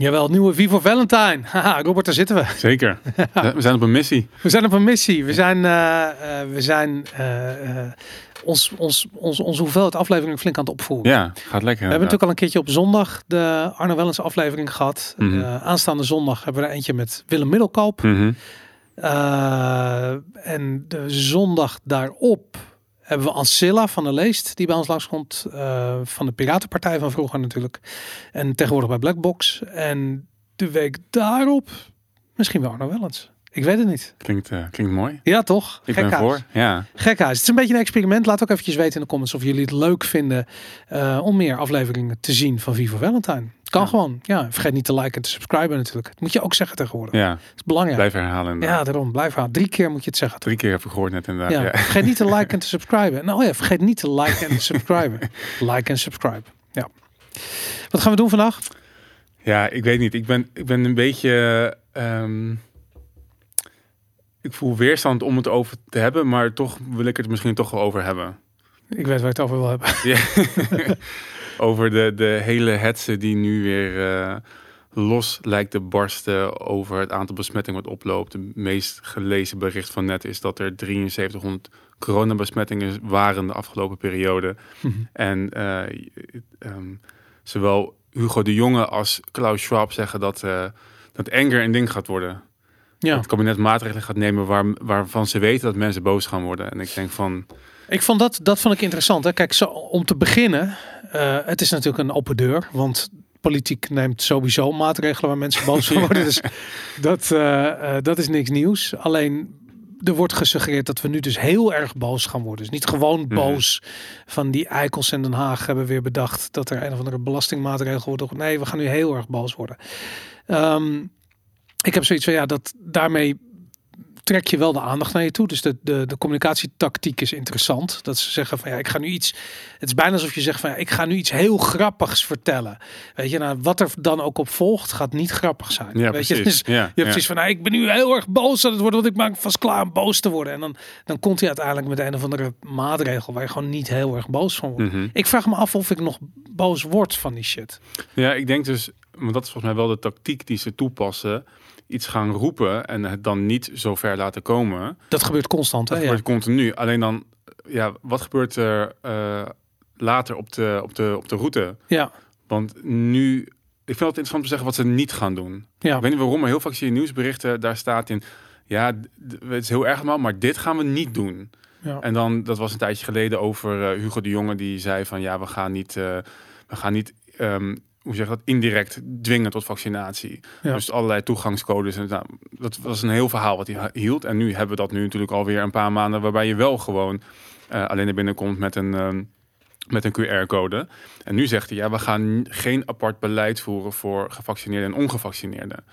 Jawel, nieuwe Vivo Valentine. Haha, Robert, daar zitten we. Zeker. We zijn op een missie. We zijn op een missie. We zijn, uh, uh, we zijn uh, ons, ons, ons, onze hoeveelheid afleveringen flink aan het opvoeren. Ja, gaat lekker. We hebben natuurlijk al een keertje op zondag de Arno Wellens aflevering gehad. Mhm. Aanstaande zondag hebben we er eentje met Willem Middelkoop. Mhm. En de zondag daarop hebben we Ancilla van de Leest, die bij ons langskomt. Uh, van de Piratenpartij van vroeger natuurlijk. En tegenwoordig bij Blackbox. En de week daarop misschien wel Arno Wellens. Ik weet het niet. Klinkt, uh, klinkt mooi. Ja, toch? Ik Gekhuis. ben voor. Ja. Gekhuis. Het is een beetje een experiment. Laat ook eventjes weten in de comments of jullie het leuk vinden uh, om meer afleveringen te zien van Vivo Valentine. Kan Ja. gewoon. Ja, vergeet niet te liken en te subscriben natuurlijk. Dat moet je ook zeggen tegenwoordig. ja, Dat is belangrijk. blijf herhalen. inderdaad. Ja, daarom. Blijf aan. Drie keer moet je het zeggen. Drie keer heb ik gehoord net inderdaad. Ja. Ja. Vergeet niet te liken en te subscriben. Nou ja, vergeet niet te liken en te subscriben. Like en subscribe. Ja. Wat gaan we doen vandaag? Ja, ik weet niet. Ik ben, ik ben een beetje. ehm, ik voel weerstand om het over te hebben, maar toch wil ik het misschien toch wel over hebben. Ik weet waar ik het over wil hebben. Over de, de hele hetze die nu weer eh, los lijkt te barsten over het aantal besmettingen wat oploopt. De meest gelezen bericht van net is dat er 7300 coronabesmettingen waren de afgelopen periode. En eh, ehm, zowel Hugo de Jonge als Klaus Schwab zeggen dat, eh, dat Enger een ding gaat worden. Ja. Het kabinet maatregelen gaat nemen waar, waarvan ze weten dat mensen boos gaan worden. En ik denk van, Ik vond dat, dat vond ik interessant. Hè. Kijk, zo, om te beginnen, eh, het is natuurlijk een open deur, want politiek neemt sowieso maatregelen waar mensen boos van worden. Dus dat, eh, eh, dat is niks nieuws. Alleen er wordt gesuggereerd dat we nu dus heel erg boos gaan worden. Dus niet gewoon boos van die eikels in Den Haag hebben weer bedacht dat er een of andere belastingmaatregel wordt. Nee, we gaan nu heel erg boos worden. Ehm, ik heb zoiets van ja, dat daarmee trek je wel de aandacht naar je toe. Dus de, de, de communicatietactiek is interessant. Dat ze zeggen van ja, ik ga nu iets. Het is bijna alsof je zegt van ja, ik ga nu iets heel grappigs vertellen. Weet je, nou, wat er dan ook op volgt, gaat niet grappig zijn. ja Weet precies. je, dus ja, je hebt ja. precies van nou, ik ben nu heel erg boos aan het worden, want ik maak vast klaar om boos te worden. En dan, dan komt hij uiteindelijk met een of andere maatregel waar je gewoon niet heel erg boos van wordt. Mhm. Ik vraag me af of ik nog boos word van die shit. Ja, ik denk dus, want dat is volgens mij wel de tactiek die ze toepassen. Iets gaan roepen en het dan niet zo ver laten komen. Dat gebeurt constant. Hè? Dat Ja. gebeurt continu. Alleen dan, ja, wat gebeurt er eh, later op de, op, de, op de route? ja, Want nu, ik vind het interessant om te zeggen wat ze niet gaan doen. ja. Ik weet niet waarom, maar heel vaak zie je nieuwsberichten, daar staat in, ja, het is heel erg allemaal, maar dit gaan we niet doen. ja. En dan, dat was een tijdje geleden over eh, Hugo de Jonge, die zei van, ja, we gaan niet, eh, we gaan niet, ehm, hoe zeg je dat, indirect dwingen tot vaccinatie. Ja. Dus allerlei toegangscodes. En, nou, dat was een heel verhaal wat hij hield. En nu hebben we dat nu natuurlijk alweer een paar maanden, waarbij je wel gewoon eh, alleen naar binnen komt met een... ehm, met een QR-code. En nu zegt hij, ja, we gaan geen apart beleid voeren voor gevaccineerden en ongevaccineerden.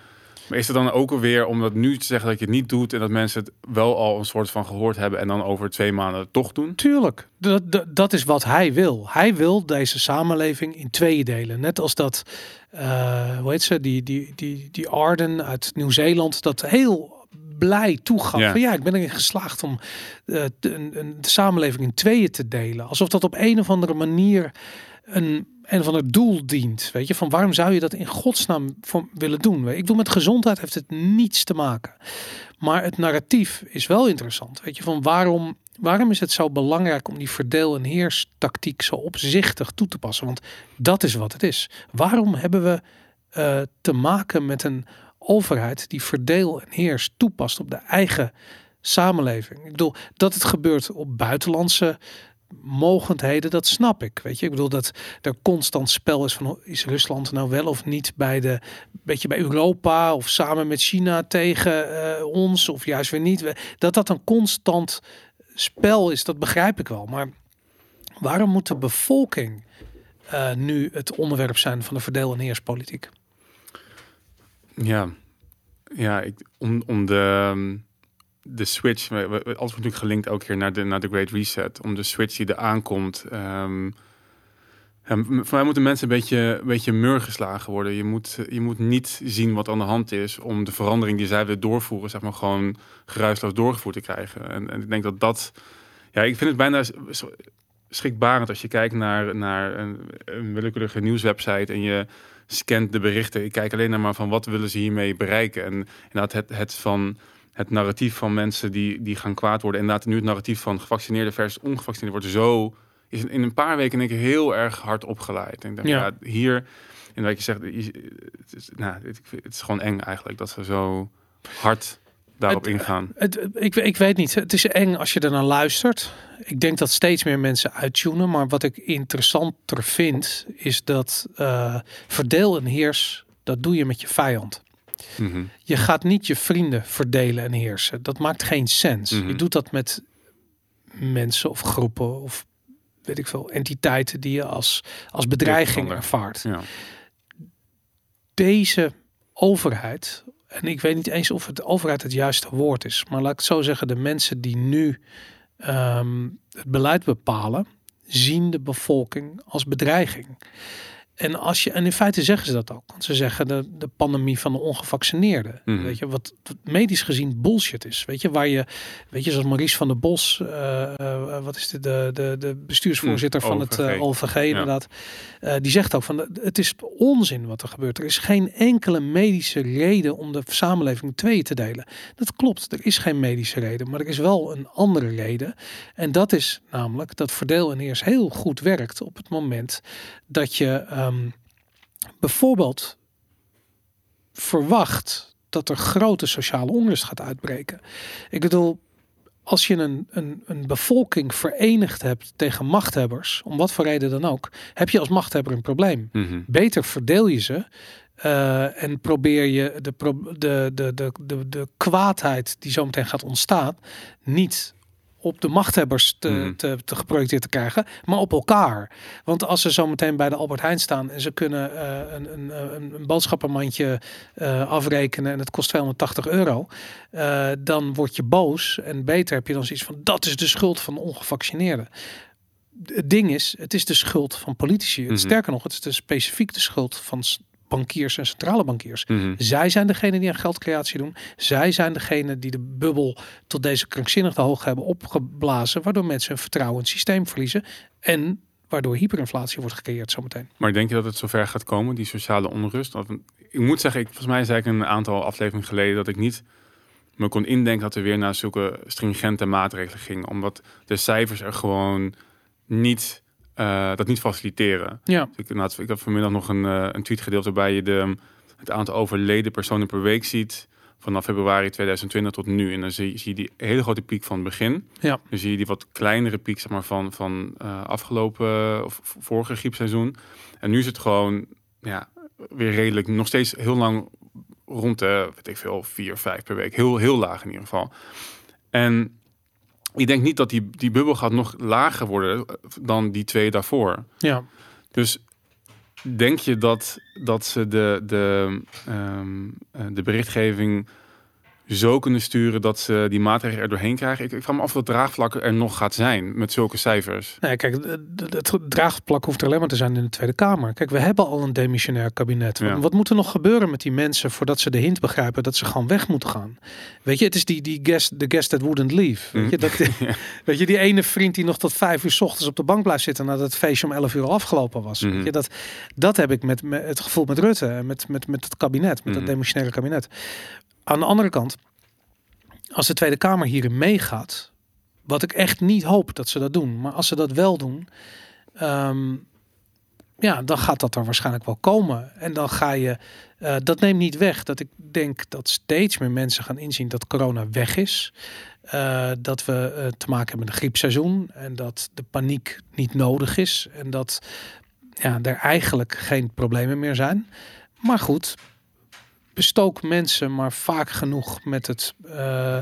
Maar is het dan ook alweer om dat nu te zeggen dat je het niet doet en dat mensen het wel al een soort van gehoord hebben en dan over twee maanden toch doen? Tuurlijk, dat, dat, dat is wat hij wil. Hij wil deze samenleving in tweeën delen. Net als dat, eh, hoe heet ze, die, die, die, die Arden uit Nieuw-Zeeland dat heel blij toegaf. Ja. Van ja, ik ben erin geslaagd om eh, de, een, een, de samenleving in tweeën te delen. Alsof dat op een of andere manier een, een of ander doel dient. Weet je, van waarom zou je dat in godsnaam voor willen doen? Ik bedoel, met gezondheid heeft het niets te maken. Maar het narratief is wel interessant. Weet je, van waarom, waarom is het zo belangrijk om die verdeel- en heerstactiek zo opzichtig toe te passen? Want dat is wat het is. Waarom hebben we eh, te maken met een overheid die verdeel en heers toepast op de eigen samenleving? Ik bedoel, dat het gebeurt op buitenlandse mogendheden, dat snap ik. Weet je, ik bedoel dat er constant spel is van is Rusland nou wel of niet bij de beetje bij Europa of samen met China tegen eh, ons of juist weer niet. Dat dat een constant spel is, dat begrijp ik wel. Maar waarom moet de bevolking eh, nu het onderwerp zijn van de verdeel- en heerspolitiek? Ja, ja ik, om, om de, ehm, de switch, alles wordt natuurlijk gelinkt elke keer naar de, naar de Great Reset. Om de switch die er aankomt. ehm, ja, m- voor mij moeten mensen een beetje, een beetje mur geslagen worden. Je moet, je moet niet zien wat aan de hand is om de verandering die zij willen doorvoeren, zeg maar, gewoon geruisloos doorgevoerd te krijgen. En, en ik denk dat dat, ja, ik vind het bijna, schrikbarend als je kijkt naar, naar een, een willekeurige nieuwswebsite en je scant de berichten. Ik kijk alleen naar maar van wat willen ze hiermee bereiken. En inderdaad het, het van het narratief van mensen die, die gaan kwaad worden. En inderdaad nu het narratief van gevaccineerde versus ongevaccineerde wordt zo... is in een paar weken denk ik heel erg hard opgeleid. En ik denk, Ja. ja. hier, in wat je zegt, het is, nou, het, is gewoon eng eigenlijk dat ze zo hard daarop Het- ingaan. Het, ik, ik weet niet. Het is eng als je er naar luistert. Ik denk dat steeds meer mensen uittunen. Maar wat ik interessanter vind, is dat eh, verdeel en heers, dat doe je met je vijand. Mhm. Je gaat niet je vrienden verdelen en heersen. Dat maakt geen sens. Mhm. Je doet dat met mensen of groepen of weet ik veel, entiteiten die je als, als bedreiging ervaart. Ja. Deze overheid, en ik weet niet eens of het overheid het juiste woord is, maar laat ik het zo zeggen, de mensen die nu ehm, het beleid bepalen, zien de bevolking als bedreiging. En, als je, en in feite zeggen ze dat ook. Want ze zeggen de, de pandemie van de ongevaccineerden. Mhm. Weet je, wat, wat medisch gezien bullshit is. Weet je, waar je, weet je, zoals Maurice van der Bos, eh, eh, wat is de, de, de, de bestuursvoorzitter Hm, van het eh, OVG. Inderdaad. Die zegt ook van het is onzin wat er gebeurt. Er is geen enkele medische reden om de samenleving in tweeën te delen. Dat klopt, er is geen medische reden, maar er is wel een andere reden. En dat is namelijk dat verdeel en heers heel goed werkt op het moment dat je ehm, bijvoorbeeld verwacht dat er grote sociale onrust gaat uitbreken. Ik bedoel, als je een, een, een bevolking verenigd hebt tegen machthebbers, om wat voor reden dan ook, heb je als machthebber een probleem. Mhm. Beter verdeel je ze eh, en probeer je de, de, de, de, de, de kwaadheid die zometeen gaat ontstaan, niet op de machthebbers te, Mhm. te, te geprojecteerd te krijgen, maar op elkaar. Want als ze zometeen bij de Albert Heijn staan en ze kunnen eh, een, een, een, een boodschappenmandje eh, afrekenen en het kost 280 euro, eh, dan word je boos en beter heb je dan zoiets van dat is de schuld van de ongevaccineerden. Het ding is, het is de schuld van politici. Mhm. Sterker nog, het is de specifiek de schuld van bankiers en centrale bankiers. Mhm. Zij zijn degene die aan geldcreatie doen. Zij zijn degene die de bubbel tot deze krankzinnige hoogte hebben opgeblazen, waardoor mensen hun vertrouwen in het systeem verliezen en waardoor hyperinflatie wordt gecreëerd zometeen. Maar denk je dat het zover gaat komen, die sociale onrust? Of, ik moet zeggen, ik, volgens mij zei ik een aantal afleveringen geleden dat ik niet me kon indenken dat er weer naar zulke stringente maatregelen ging. Omdat de cijfers er gewoon niet, eh, dat niet faciliteren. Ja, Ik, inderdaad, ik heb vanmiddag nog een, eh, een tweet gedeeld waarbij je de, het aantal overleden personen per week ziet vanaf februari 2020 tot nu. En dan zie, je- zie je die hele grote piek van het begin. ja, Dan zie je die wat kleinere piek zeg maar, van, van eh, afgelopen of vorige griepseizoen. En nu is het gewoon ja, weer redelijk, nog steeds heel lang rond de, weet ik veel, vier, vijf per week. Heel, heel laag in ieder geval. En ik denk niet dat die, die bubbel gaat nog lager worden eh, dan die twee daarvoor. ja. Dus denk je dat, dat ze de, de, ehm, eh, de berichtgeving zo kunnen sturen dat ze die maatregelen er doorheen krijgen? Ik, ik vraag me af het draagvlak er nog gaat zijn met zulke cijfers. Nee, kijk, het- draagplak hoeft er alleen maar te zijn in de Tweede Kamer. Kijk, we hebben al een demissionair kabinet. Wat, Ja. wat moet er nog gebeuren met die mensen voordat ze de hint begrijpen dat ze gewoon weg moeten gaan? Weet je, het is die, die guest, the guest that wouldn't leave. Weet je, dat, weet je, die ene vriend die nog tot vijf uur 's ochtends op de bank blijft zitten nadat het feestje om elf uur afgelopen was. Mhm. Weet je, dat, dat heb ik met, met het gevoel met Rutte en met, met, met het kabinet, met Mhm. het demissionaire kabinet. Aan de andere kant, als de Tweede Kamer hierin meegaat, wat ik echt niet hoop dat ze dat doen, maar als ze dat wel doen, ehm, ja, dan gaat dat er waarschijnlijk wel komen. En dan ga je, eh, dat neemt niet weg dat ik denk dat steeds meer mensen gaan inzien dat corona weg is. Eh, dat we eh, te maken hebben met een griepseizoen en dat de paniek niet nodig is en dat ja, er eigenlijk geen problemen meer zijn. Maar goed, bestook mensen maar vaak genoeg met het, eh,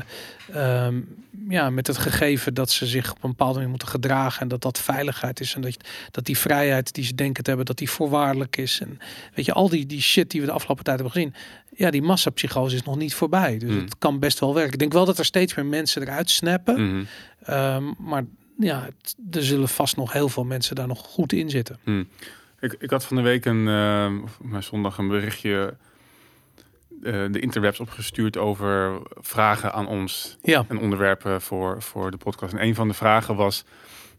ehm, ja, met het gegeven dat ze zich op een bepaalde manier moeten gedragen en dat dat veiligheid is en dat, dat die vrijheid die ze denken te hebben, dat die voorwaardelijk is. En weet je, al die, die shit die we de afgelopen tijd hebben gezien, ja, die massapsychose is nog niet voorbij. Dus Hmm. het kan best wel werken. Ik denk wel dat er steeds meer mensen eruit snappen, Mhm. ehm, maar ja, het- er zullen vast nog heel veel mensen daar nog goed in zitten. Ik, ik had van de week een, of mijn zondag een berichtje de interwebs opgestuurd over vragen aan ons Ja, en onderwerpen voor, voor de podcast. En een van de vragen was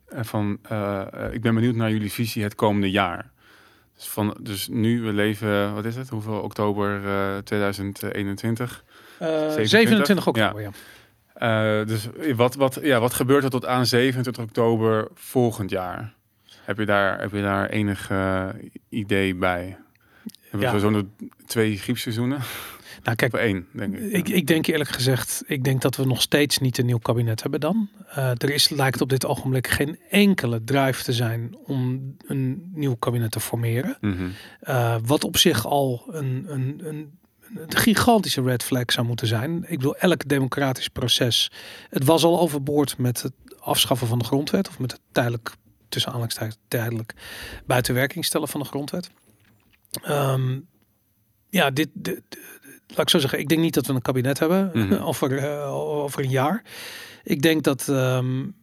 En van, uh, ik ben benieuwd naar jullie visie het komende jaar. Dus, van, dus nu, we leven, wat is het? Hoeveel oktober uh, 2021? 27? 27 oktober, ja. ja. dus wat, wat, ja, wat gebeurt er tot aan 27 oktober volgend jaar? Heb je daar, heb je daar enig idee bij? Hebben ja. we zo'n twee griepseizoenen? Nou, kijk, één, denk ik. ik. Ik denk eerlijk gezegd, ik denk dat we nog steeds niet een nieuw kabinet hebben dan. Uh, er is, lijkt op dit ogenblik geen enkele drive te zijn om een nieuw kabinet te formeren. Mm -hmm. uh, wat op zich al een, een, een een gigantische red flag zou moeten zijn. Ik bedoel, elk democratisch proces. Het was al overboord met het afschaffen van de grondwet. Of met het tijdelijk, tussen aanhalingstekens, tijdelijk buitenwerking stellen van de grondwet. Um, ja, dit, dit, laat ik zo zeggen, ik denk niet dat we een kabinet hebben mm -hmm. over, uh, over een jaar. Ik denk dat um,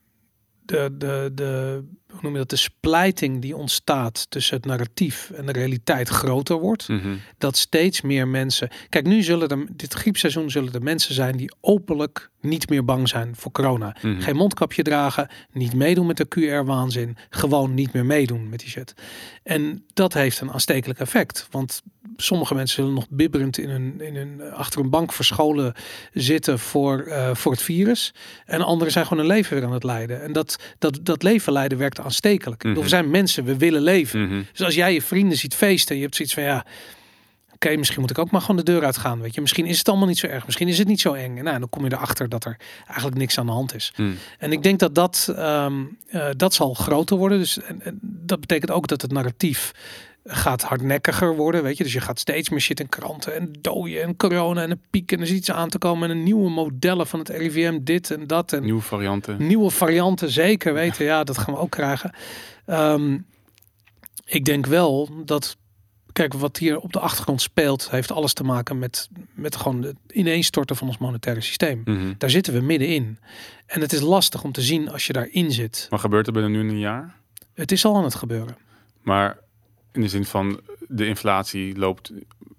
de, de, de, hoe noem je dat, de splijting die ontstaat tussen het narratief en de realiteit groter wordt. Mm -hmm. Dat steeds meer mensen. Kijk, nu zullen er dit griepseizoen zullen er mensen zijn die openlijk niet meer bang zijn voor corona. Mhm. Mm -hmm. Geen mondkapje dragen, niet meedoen met de QR-waanzin, gewoon niet meer meedoen met die shit. En dat heeft een aanstekelijk effect, want sommige mensen zullen nog bibberend in een, in een, achter een bank verscholen zitten voor, uh, voor het virus. En anderen zijn gewoon een leven weer aan het leiden. En dat, dat, dat leven leiden werkt aanstekelijk. Mm -hmm. We zijn mensen, we willen leven. Mm -hmm. Dus als jij je vrienden ziet feesten, je hebt zoiets van ja. Oké, okay, misschien moet ik ook maar gewoon de deur uitgaan. Weet je, misschien is het allemaal niet zo erg. Misschien is het niet zo eng. En nou, dan kom je erachter dat er eigenlijk niks aan de hand is. Mm. En ik denk dat dat, um, uh, dat zal groter worden. Dus en, en dat betekent ook dat het narratief gaat hardnekkiger worden, weet je. Dus je gaat steeds meer shit in kranten en dooien en corona en een piek en er is iets aan te komen en een nieuwe modellen van het RIVM, dit en dat. En nieuwe varianten. Nieuwe varianten, zeker weten. Ja, dat gaan we ook krijgen. Um, ik denk wel dat, kijk, wat hier op de achtergrond speelt, heeft alles te maken met, met gewoon het ineenstorten van ons monetaire systeem. Mm -hmm. Daar zitten we middenin. En het is lastig om te zien als je daarin zit. Maar gebeurt er binnen nu een jaar? Het is al aan het gebeuren. Maar in de zin van de inflatie loopt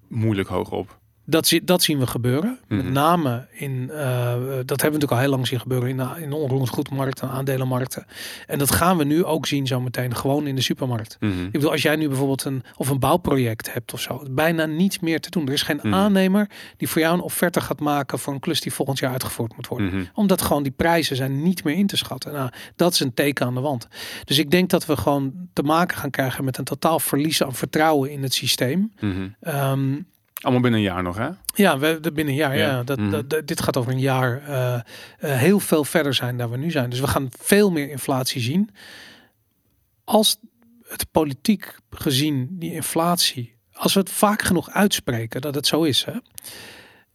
moeilijk hoog op. Dat, dat zien we gebeuren. Mhm. Met name in, uh, dat hebben we natuurlijk al heel lang zien gebeuren in de, in onroerend goedmarkten, aandelenmarkten. En dat gaan we nu ook zien zo meteen gewoon in de supermarkt. Mhm. Ik bedoel, als jij nu bijvoorbeeld een, of een bouwproject hebt of zo, bijna niets meer te doen. Er is geen Mhm. aannemer die voor jou een offerte gaat maken voor een klus die volgend jaar uitgevoerd moet worden. Mhm. Omdat gewoon die prijzen zijn niet meer in te schatten. Nou, dat is een teken aan de wand. Dus ik denk dat we gewoon te maken gaan krijgen met een totaal verlies aan vertrouwen in het systeem. Mhm. Um, Allemaal binnen een jaar nog, hè? Ja, we, binnen een jaar. Ja. Ja. Dat, Mhm. dat, dat- dit gaat over een jaar uh, uh, heel veel verder zijn dan we nu zijn. Dus we gaan veel meer inflatie zien. Als het politiek gezien, die inflatie, als we het vaak genoeg uitspreken dat het zo is. Hè,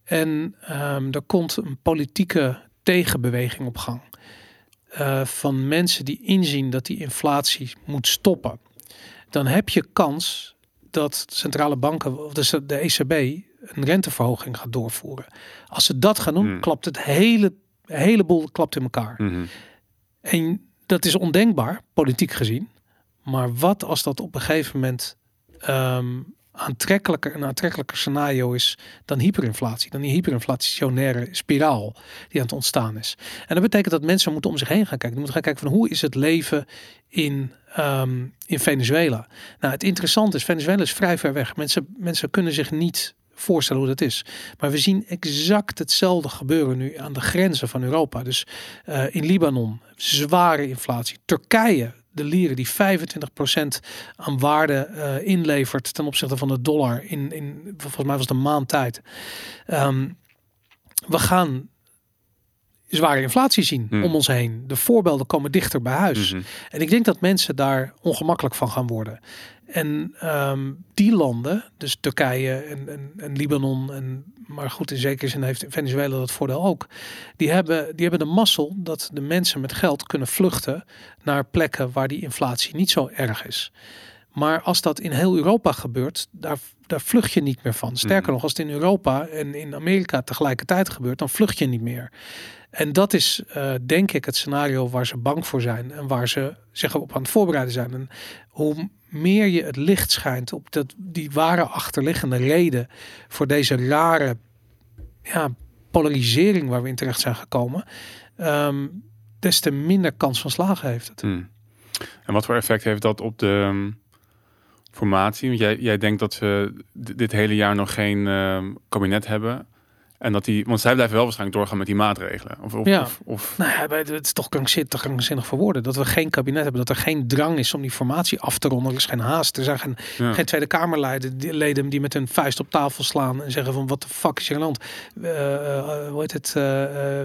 en um, er komt een politieke tegenbeweging op gang. Uh, van mensen die inzien dat die inflatie moet stoppen. Dan heb je kans dat centrale banken, of dus de ECB, een renteverhoging gaat doorvoeren. Als ze dat gaan doen, Hmm. klapt het hele, heleboel klapt in elkaar. Mhm. En dat is ondenkbaar, politiek gezien. Maar wat als dat op een gegeven moment um, aantrekkelijker, een aantrekkelijker scenario is dan hyperinflatie, dan die hyperinflationaire spiraal die aan het ontstaan is. En dat betekent dat mensen moeten om zich heen gaan kijken. Die moeten gaan kijken van hoe is het leven in, um, in Venezuela. Nou, het interessante is, Venezuela is vrij ver weg. Mensen, mensen kunnen zich niet voorstellen hoe dat is. Maar we zien exact hetzelfde gebeuren nu aan de grenzen van Europa. Dus uh, in Libanon, zware inflatie. Turkije, de lieren die 25% aan waarde uh, inlevert ten opzichte van de dollar in, in volgens mij was het een maand tijd. Um, we gaan zware inflatie zien Hmm. om ons heen. De voorbeelden komen dichter bij huis. Mhm. En ik denk dat mensen daar ongemakkelijk van gaan worden. En um, die landen, dus Turkije en, en, en Libanon, en, maar goed, in zekere zin heeft Venezuela dat voordeel ook. Die hebben, die hebben de mazzel dat de mensen met geld kunnen vluchten naar plekken waar die inflatie niet zo erg is. Maar als dat in heel Europa gebeurt, daar, daar vlucht je niet meer van. Sterker mm. nog, als het in Europa en in Amerika tegelijkertijd gebeurt, dan vlucht je niet meer. En dat is uh, denk ik het scenario waar ze bang voor zijn en waar ze zich op aan het voorbereiden zijn. En hoe meer je het licht schijnt op dat, die ware achterliggende reden voor deze rare ja, polarisering waar we in terecht zijn gekomen, um, des te minder kans van slagen heeft het. Hmm. En wat voor effect heeft dat op de um, formatie? Want jij, jij denkt dat ze dit hele jaar nog geen uh, kabinet hebben. En dat die, want zij blijven wel waarschijnlijk doorgaan met die maatregelen. Of, of, ja. of, of... Nou ja, het is toch krankzinnig, krankzinnig voor woorden. Dat we geen kabinet hebben. Dat er geen drang is om die formatie af te ronden. Er is geen haast. Er zijn geen, ja. geen Tweede Kamerleden die, leden die met hun vuist op tafel slaan. En zeggen van wat de fuck is hier aan de hand. Uh, hoe heet het? Uh,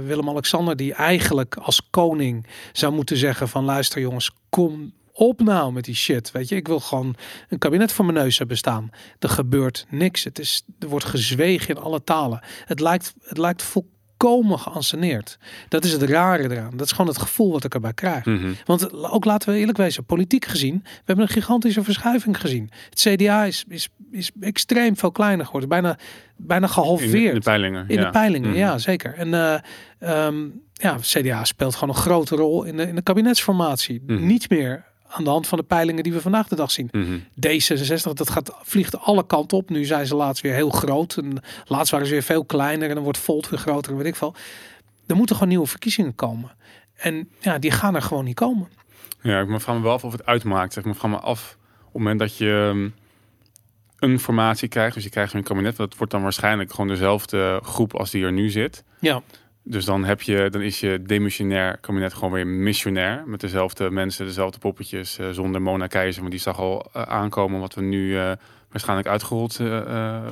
Willem-Alexander die eigenlijk als koning zou moeten zeggen van luister jongens, kom op nou met die shit. Weet je, ik wil gewoon een kabinet voor mijn neus hebben staan. Er gebeurt niks. Het is, er wordt gezwegen in alle talen. Het lijkt, het lijkt volkomen geanceneerd. Dat is het rare eraan. Dat is gewoon het gevoel wat ik erbij krijg. Mm -hmm. Want ook laten we eerlijk wezen, politiek gezien, we hebben een gigantische verschuiving gezien. Het CDA is, is, is extreem veel kleiner geworden. Bijna, bijna gehalveerd. In de, in de peilingen. In ja. de peilingen, Mm -hmm. ja zeker. En uh, um, ja, CDA speelt gewoon een grote rol in de, in de kabinetsformatie. Mhm. -hmm. Niet meer aan de hand van de peilingen die we vandaag de dag zien. Mm -hmm. D66, dat gaat, vliegt alle kanten op. Nu zijn ze laatst weer heel groot. En laatst waren ze weer veel kleiner. En dan wordt Volt weer groter en weet ik veel. Er moeten gewoon nieuwe verkiezingen komen. En ja, die gaan er gewoon niet komen. Ja, ik vraag me wel af of het uitmaakt. Ik vraag me af op het moment dat je um, een formatie krijgt. Dus je krijgt een kabinet. Dat wordt dan waarschijnlijk gewoon dezelfde groep als die er nu zit. Ja. Dus dan, heb je, dan is je demissionair kabinet gewoon weer missionair. Met dezelfde mensen, dezelfde poppetjes. Uh, zonder Mona Keizer. Maar die zag al uh, aankomen wat we nu uh, waarschijnlijk uitgerold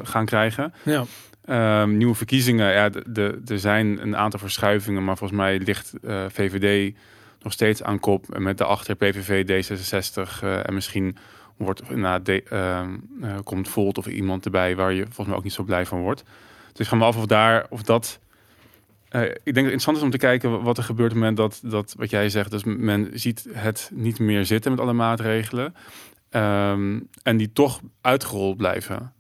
gaan krijgen. Ja. Um, nieuwe verkiezingen. Ja, er zijn een aantal verschuivingen. Maar volgens mij ligt VVD nog steeds aan kop. En met de achter PVV, D66 en misschien wordt, nou, de, komt Volt of iemand erbij waar je volgens mij ook niet zo blij van wordt. Dus ik ga me af of daar of dat uh, ik denk dat het interessant is om te kijken wat er gebeurt op het moment dat, dat wat jij zegt, dus men ziet het niet meer zitten met alle maatregelen. Um, en die toch uitgerold blijven.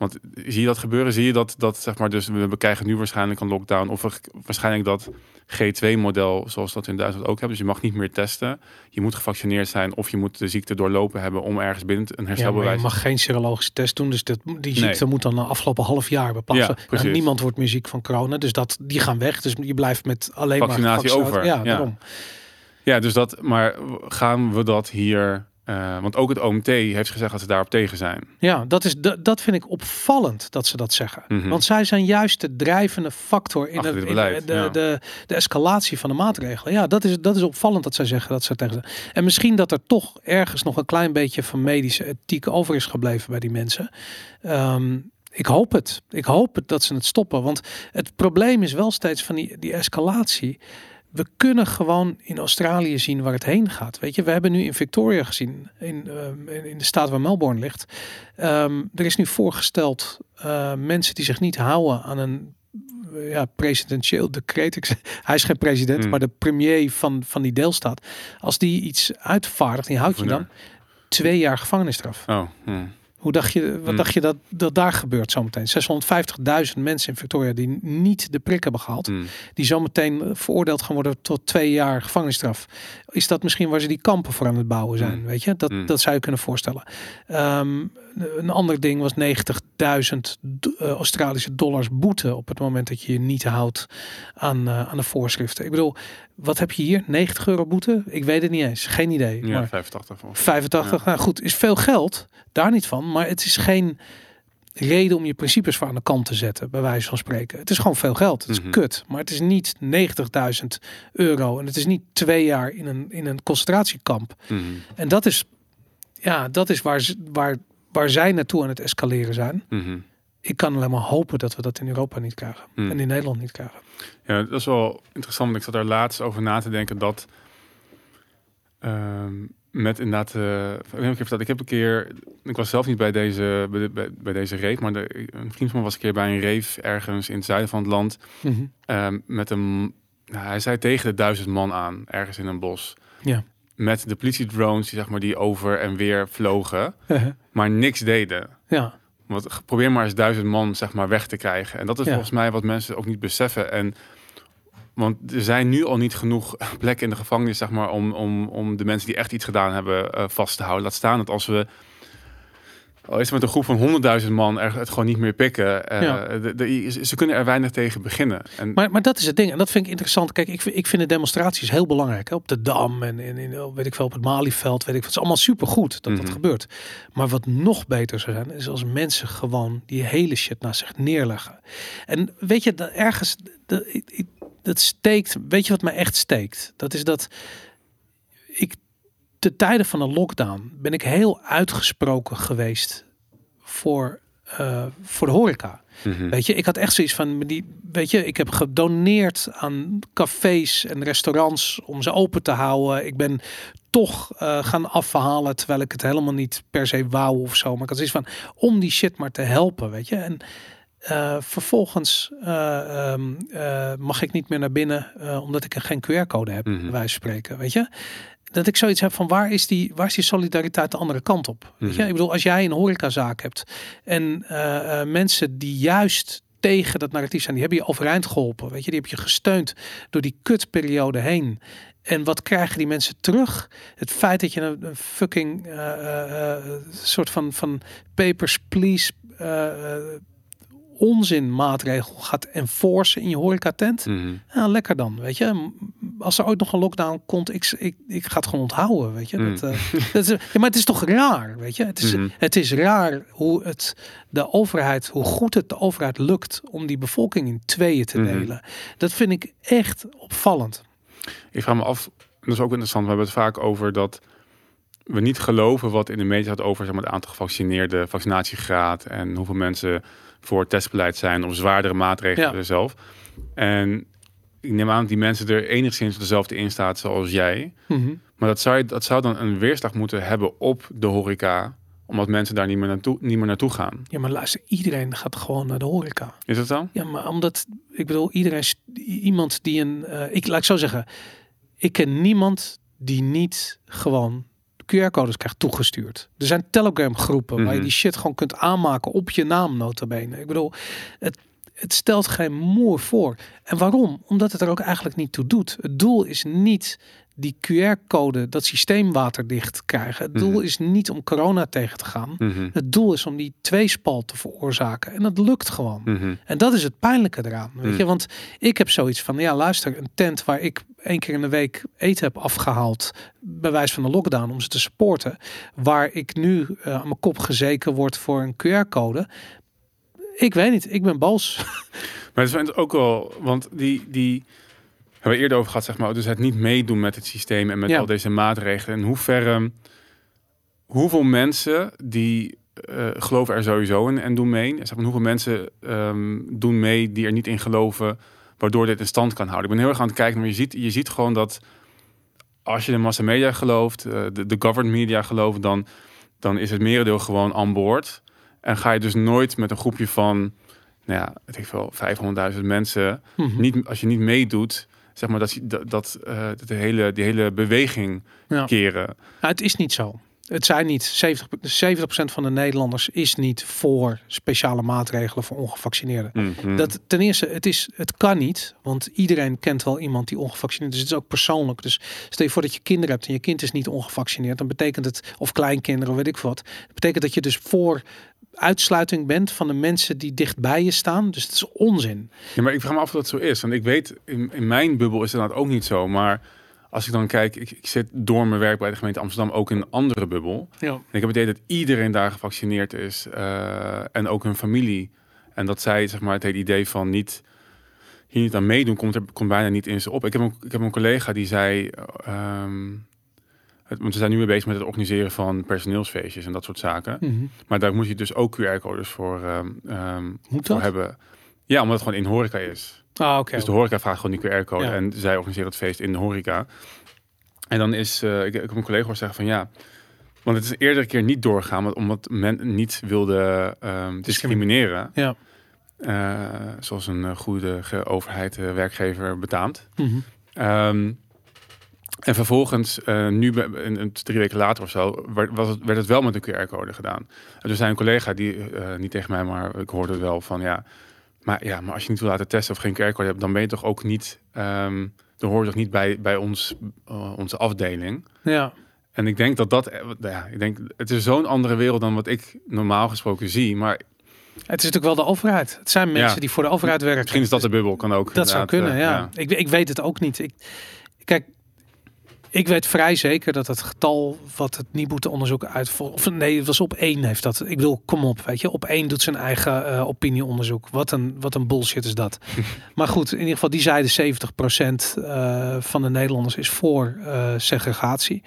Want zie je dat gebeuren? Zie je dat, dat zeg maar, dus we krijgen nu waarschijnlijk een lockdown of waarschijnlijk dat G2-model zoals dat in Duitsland ook hebben. Dus je mag niet meer testen. Je moet gevaccineerd zijn of je moet de ziekte doorlopen hebben om ergens binnen een herstelbewijs. Ja, je mag geen serologische test doen. Dus dat, die ziekte nee. moet dan de afgelopen half jaar bepassen. Ja, nou, niemand wordt meer ziek van corona. Dus dat, die gaan weg. Dus je blijft met alleen vaccinatie maar over. Ja, ja, daarom. Ja, dus dat. Maar gaan we dat hier uh, want ook het OMT heeft gezegd dat ze daarop tegen zijn. Ja, dat, is, dat vind ik opvallend dat ze dat zeggen. Mm -hmm. Want zij zijn juist de drijvende factor in, Achter het, dit beleid, in de, ja. de, de, escalatie van de maatregelen. Ja, dat is, dat is opvallend dat zij zeggen dat ze tegen zijn. En misschien dat er toch ergens nog een klein beetje van medische ethiek over is gebleven bij die mensen. Um, ik hoop het. Ik hoop het dat ze het stoppen. Want het probleem is wel steeds van die, die escalatie we kunnen gewoon in Australië zien waar het heen gaat. Weet je, we hebben nu in Victoria gezien, in, uh, in de staat waar Melbourne ligt. Um, er is nu voorgesteld uh, mensen die zich niet houden aan een ja, presidentieel decreet. Hij is geen president, Hmm. maar de premier van, van die deelstaat. Als die iets uitvaardigt, die houdt je dan twee jaar gevangenisstraf. Oh, hmm. Hoe dacht je, wat Hmm. dacht je dat, dat daar gebeurt zometeen? 650.000 mensen in Victoria die niet de prik hebben gehaald. Hmm. Die zometeen veroordeeld gaan worden tot twee jaar gevangenisstraf. Is dat misschien waar ze die kampen voor aan het bouwen zijn? Hmm. Weet je, dat, dat zou je kunnen voorstellen. Um, een ander ding was 90.000 uh, Australische dollars boete op het moment dat je je niet houdt aan, uh, aan de voorschriften. Ik bedoel, wat heb je hier? 90 euro boete? Ik weet het niet eens. Geen idee. Ja, maar 85 volgens 85, ja. nou goed, is veel geld. Daar niet van. Maar het is geen reden om je principes voor aan de kant te zetten, bij wijze van spreken. Het is gewoon veel geld. Het is Mm -hmm. kut. Maar het is niet 90.000 euro. En het is niet twee jaar in een, in een concentratiekamp. Mm -hmm. En dat is, ja, dat is waar, waar, waar zij naartoe aan het escaleren zijn. Mm -hmm. Ik kan alleen maar hopen dat we dat in Europa niet krijgen. Mm. En in Nederland niet krijgen. Ja, dat is wel interessant. Want ik zat daar laatst over na te denken dat... Um, met inderdaad, uh, ik, heb ik heb een keer, ik was zelf niet bij deze, bij, bij, bij deze reef, maar de, een vriend van me was een keer bij een reef ergens in het zuiden van het land. Mm -hmm. um, met een, nou, hij zei tegen de duizend man aan, ergens in een bos. Ja. Met de politiedrones die, zeg maar, die over en weer vlogen, maar niks deden. Ja. Want probeer maar eens duizend man zeg maar, weg te krijgen. En dat is Ja. volgens mij wat mensen ook niet beseffen. En want er zijn nu al niet genoeg plekken in de gevangenis, zeg maar, om, om, om de mensen die echt iets gedaan hebben uh, vast te houden. Laat staan dat als we al is het met een groep van 100.000 man er het gewoon niet meer pikken. eh, Ja. de, de- ze kunnen er weinig tegen beginnen. En, Maar, maar dat is het ding. En dat vind ik interessant. Kijk, ik, vind- ik vind de demonstraties heel belangrijk. Hè? Op de Dam en in, in, weet ik veel, op het Malieveld. Weet ik, het is allemaal supergoed dat dat Mhm. gebeurt. Maar wat nog beter zou zijn, is als mensen gewoon die hele shit naast zich neerleggen. En weet je, dat ergens, dat, dat steekt. Weet je wat mij echt steekt? Dat is dat ik te tijden van een lockdown ben ik heel uitgesproken geweest voor, eh, voor de horeca. Mhm. Weet je, ik had echt zoiets van, die, weet je, ik heb gedoneerd aan cafés en restaurants om ze open te houden. Ik ben toch eh, gaan afhalen terwijl ik het helemaal niet per se wou of zo. Maar ik had zoiets van, om die shit maar te helpen, weet je. En eh, vervolgens eh, ehm, eh, mag ik niet meer naar binnen omdat ik er geen QR-code heb, bij wijze van spreken, weet je. Dat ik zoiets heb van waar is die, waar is die solidariteit de andere kant op? Weet je? Mhm. Ik bedoel, als jij een horecazaak hebt en eh, eh, mensen die juist tegen dat narratief zijn, die hebben je overeind geholpen. Weet je, die heb je gesteund door die kutperiode heen. En wat krijgen die mensen terug? Het feit dat je een, een fucking eh, soort van, van papers, please onzin maatregel gaat enforcen in je horecatent. Mhm. Ja, lekker dan, weet je. Als er ooit nog een lockdown komt, ik, ik, ik ga het gewoon onthouden, weet je. Mm. Dat, eh, dat is, ja, maar het is toch raar, weet je. Het is, Mhm. het is raar hoe het de overheid, hoe goed het de overheid lukt om die bevolking in tweeën te Mhm. delen. Dat vind ik echt opvallend. Ik vraag me af, dat is ook interessant, we hebben het vaak over dat we niet geloven wat in de media gaat over zeg maar, het aantal gevaccineerden, vaccinatiegraad en hoeveel mensen voor testbeleid zijn of zwaardere maatregelen Ja. zelf. En ik neem aan dat die mensen er enigszins dezelfde in staat zoals jij. Mhm. Maar dat zou, dat zou dan een weerslag moeten hebben op de horeca, omdat mensen daar niet meer naartoe, niet meer naartoe gaan. Ja, maar luister, iedereen gaat gewoon naar de horeca. Is dat dan? Ja, maar omdat, ik bedoel, iedereen, iemand die een, eh, ik laat ik zo zeggen, ik ken niemand die niet gewoon QR-codes krijgt toegestuurd. Er zijn Telegram groepen waar je Mhm. die shit gewoon kunt aanmaken op je naam nota bene. Ik bedoel, het, het stelt geen moer voor. En waarom? Omdat het er ook eigenlijk niet toe doet. Het doel is niet die QR-code, dat systeem waterdicht krijgen. Het doel Mhm. is niet om corona tegen te gaan. Mhm. Het doel is om die tweespal te veroorzaken. En dat lukt gewoon. Mhm. En dat is het pijnlijke eraan. Weet je? Want ik heb zoiets van, ja luister, een tent waar ik één keer in de week eten heb afgehaald, bij wijze van de lockdown, om ze te supporten, waar ik nu eh, aan mijn kop gezeken word voor een QR-code. Ik weet niet, ik ben boos. Maar het is ook wel, want die, die hebben we eerder over gehad, zeg maar, dus het niet meedoen met het systeem en met Ja. al deze maatregelen. En hoeverre, hoeveel mensen die eh, geloven er sowieso in en doen mee, zeg maar, hoeveel mensen ehm, doen mee die er niet in geloven, waardoor dit in stand kan houden. Ik ben heel erg aan het kijken, maar je ziet, je ziet gewoon dat als je de massamedia gelooft, eh, de, de governed media gelooft, dan, dan is het merendeel gewoon aan boord. En ga je dus nooit met een groepje van, nou ja, ik veel, 500.000 mensen, Mhm. niet, als je niet meedoet, zeg maar dat, dat, dat, eh, dat de hele, die hele beweging Ja. keren. Nou, het is niet zo. Het zijn niet 70, 70% van de Nederlanders is niet voor speciale maatregelen voor ongevaccineerden. Mhm. Dat ten eerste, het, is, het kan niet, want iedereen kent wel iemand die ongevaccineerd is. Het is ook persoonlijk. Dus stel je voor dat je kinderen hebt en je kind is niet ongevaccineerd, dan betekent het, of kleinkinderen, weet ik wat, dat betekent dat je dus voor uitsluiting bent van de mensen die dicht bij je staan. Dus het is onzin. Ja, maar ik vraag me af of dat zo is. Want ik weet, in, in mijn bubbel is dat ook niet zo. Maar als ik dan kijk, ik, ik zit door mijn werk bij de gemeente Amsterdam ook in een andere bubbel. Ja. En ik heb het idee dat iedereen daar gevaccineerd is. eh, en ook hun familie. En dat zij, zeg maar, het hele idee van niet hier niet aan meedoen, komt er komt bijna niet in ze op. Ik heb een, ik heb een collega die zei. het, want we zijn nu weer bezig met het organiseren van personeelsfeestjes en dat soort zaken. Mhm. Maar daar moet je dus ook QR-codes voor, ehm, Moet voor hebben. Ja, omdat het gewoon in horeca is. Ah. Dus de horeca vraagt gewoon die QR-code Ja. en zij organiseren het feest in de horeca. En dan is, eh, ik, ik heb een collega hoor zeggen van ja, want het is een eerdere keer niet doorgaan, omdat men niet wilde ehm, discrimineren, Ja. eh, zoals een eh, goede ge- overheid eh, werkgever betaamt. Mhm. Ehm, en vervolgens, nu drie weken later of zo, werd, was het, werd het wel met een QR-code gedaan. En toen zei een collega, die niet tegen mij, maar ik hoorde het wel van ja, maar ja, maar als je niet wil laten testen of geen QR-code hebt, dan ben je toch ook niet, ehm dan hoor je toch niet bij, bij ons, eh, onze afdeling. Ja. En ik denk dat dat, eh, ja, ik denk, het is zo'n andere wereld dan wat ik normaal gesproken zie. Maar Het is natuurlijk wel de overheid. Het zijn mensen Ja. die voor de overheid werken. misschien is dat de bubbel, kan ook. Dat zou kunnen, eh, ja. Ik, ik weet het ook niet. Ik, kijk, ik weet vrij zeker dat het getal wat het Nibud-onderzoek uitvoert... Of nee, het was op één heeft dat. Ik bedoel, kom op, weet je. Op één doet zijn eigen eh, opinieonderzoek. Wat een, wat een bullshit is dat. maar goed, in ieder geval, die zeiden 70% eh, van de Nederlanders is voor eh, segregatie.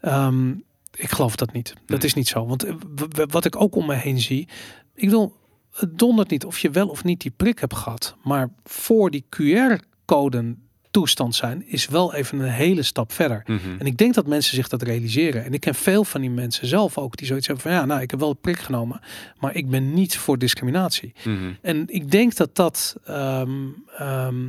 Ehm, ik geloof dat niet. Dat Hmm. is niet zo. Want wat ik ook om me heen zie... Ik bedoel, het dondert niet of je wel of niet die prik hebt gehad. Maar voor die QR-code toestand zijn, is wel even een hele stap verder. Mhm. En ik denk dat mensen zich dat realiseren. En ik ken veel van die mensen zelf ook die zoiets hebben van ja, nou, ik heb wel een prik genomen, maar ik ben niet voor discriminatie. Mhm. En ik denk dat dat ehm, ehm,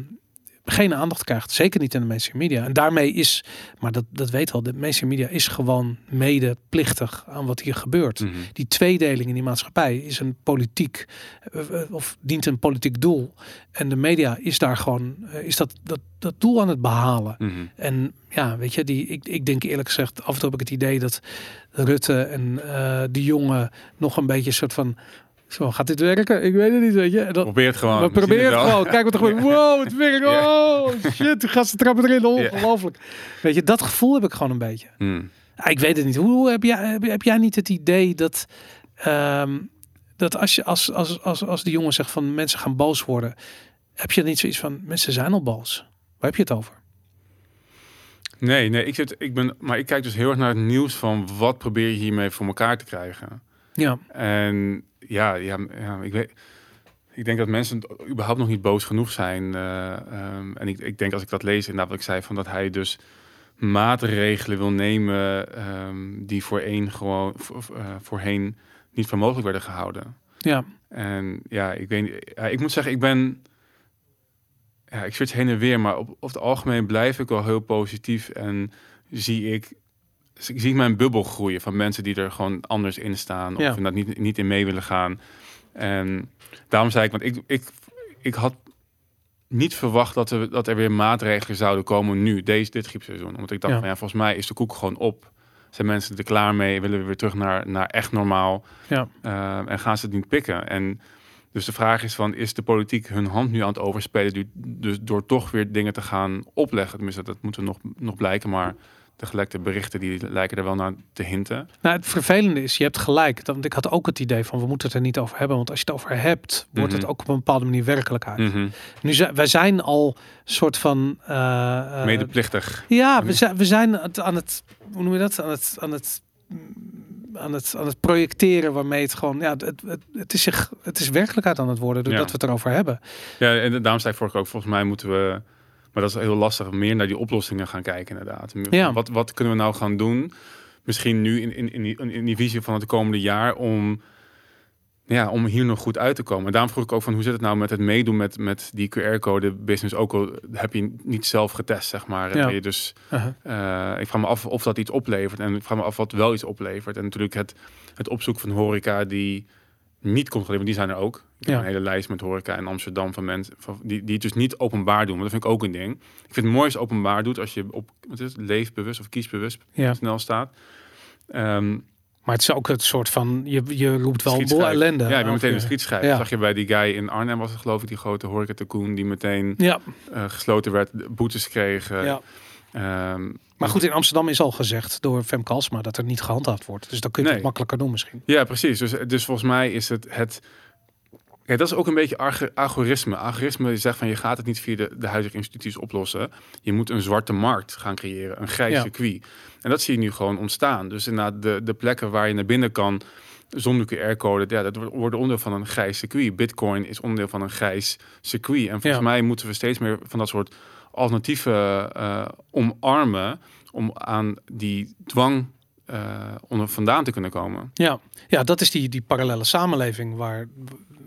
geen aandacht krijgt. Zeker niet in de mainstream media. En daarmee is, maar dat, dat weet wel, de mainstream media is gewoon medeplichtig aan wat hier gebeurt. Mhm. Die tweedeling in die maatschappij is een politiek eh, of dient een politiek doel. En de media is daar gewoon, eh, is dat, dat, dat doel aan het behalen. Mhm. En ja, weet je, die, ik, ik denk eerlijk gezegd, af en toe heb ik het idee dat Rutte en eh die jongen nog een beetje een soort van. Zo, gaat dit werken? Ik weet het niet, weet je. Dat, Probeer het gewoon. we proberen het gewoon. Kijk wat er gebeurt. Wow, het werkt. Oh, shit, de gasten trappen erin. Ongelooflijk. Weet je, dat gevoel heb ik gewoon een beetje. Mhm. Ja, ik weet het niet. Hoe heb jij, heb, heb jij niet het idee dat, ehm, dat als, je, als, als, als, als die jongen zegt van mensen gaan boos worden, heb je niet zoiets van mensen zijn al boos? Waar heb je het over? Nee, nee, ik zit, ik ben, maar ik kijk dus heel erg naar het nieuws van wat probeer je hiermee voor elkaar te krijgen. Ja, En ja, ja, ja ik weet. Ik denk dat mensen überhaupt nog niet boos genoeg zijn. eh, ehm, en ik, ik denk als ik dat lees, inderdaad wat ik zei, van dat hij dus maatregelen wil nemen ehm, die voorheen gewoon voor, uh, voorheen niet voor mogelijk werden gehouden. ja, En ja, ik weet. Ja, ik moet zeggen, ik ben. Ja, ik switch heen en weer, maar op, op het algemeen blijf ik wel heel positief en zie ik. Dus Ik zie mijn bubbel groeien van mensen die er gewoon anders in staan of Ja. inderdaad niet, niet in mee willen gaan. En daarom zei ik, want ik, ik, ik had niet verwacht dat er, dat er weer maatregelen zouden komen nu, deze, dit griepseizoen. Omdat ik dacht, Ja. van, ja, volgens mij is de koek gewoon op. Zijn mensen er klaar mee? Willen we weer terug naar, naar echt normaal? ja. Uh, en gaan ze het niet pikken? En dus de vraag is van, is de politiek hun hand nu aan het overspelen? du- Dus door toch weer dingen te gaan opleggen. Tenminste, dat moeten nog, nog blijken. Maar de gelekte berichten die lijken er wel naar te hinten. Nou, het vervelende is, je hebt gelijk. Want ik had ook het idee van, we moeten het er niet over hebben. Want als je het over hebt, wordt het Mhm. ook op een bepaalde manier werkelijkheid. Mhm. Nu zijn, wij zijn al soort van... eh, eh, Medeplichtig. Ja, we zijn, we zijn aan het, hoe noem je dat? Aan het, aan het, aan het, aan het projecteren waarmee het gewoon, ja, het, het, het is zich, het is werkelijkheid aan het worden doordat Ja. we het erover hebben. Ja, en daarom zei ik vorige ook, volgens mij moeten we... Maar dat is heel lastig, meer naar die oplossingen gaan kijken inderdaad. Ja. Wat, wat kunnen we nou gaan doen? Misschien nu in, in, in, die, in die visie van het komende jaar om... Ja, om hier nog goed uit te komen. En daarom vroeg ik ook van hoe zit het nou met het meedoen met, met die QR-code business. Ook al heb je niet zelf getest, zeg maar. Ja. Je dus, Uh-huh. eh, ik vraag me af of dat iets oplevert. En ik vraag me af wat wel iets oplevert. En natuurlijk het, het opzoeken van horeca die niet controleren, want die zijn er ook. Ik heb Ja. een hele lijst met horeca in Amsterdam van mensen van, die, die het dus niet openbaar doen. Want dat vind ik ook een ding. Ik vind het mooi als je het openbaar doet als je op wat is het, leefbewust of kiesbewust Ja. snel staat. Ehm, Maar het is ook het soort van, je, je roept wel een boel ellende. Ja, ik ben over meteen je- een schietschrijf. Ja. Zag je bij die guy in Arnhem was het geloof ik, die grote horeca tycoon die meteen Ja, eh, gesloten werd, boetes kreeg. eh, ja. Ehm, Maar goed, in Amsterdam is al gezegd door Fem Kalsma dat er niet gehandhaafd wordt. Dus dan kun je Nee. het makkelijker doen misschien. Ja, precies. Dus, dus volgens mij is het het. Ja, dat is ook een beetje algoritme. Algoritme zegt van je gaat het niet via de, de huidige instituties oplossen. Je moet een zwarte markt gaan creëren, een grijs Ja. circuit. En dat zie je nu gewoon ontstaan. Dus inderdaad, de, de plekken waar je naar binnen kan zonder QR-code, ja, dat wordt- onderdeel van een grijs circuit. Bitcoin is onderdeel van een grijs circuit. En volgens Ja. mij moeten we steeds meer van dat soort alternatieven eh, omarmen om aan die dwang eh, onder vandaan te kunnen komen. Ja, ja dat is die, die parallele samenleving waar,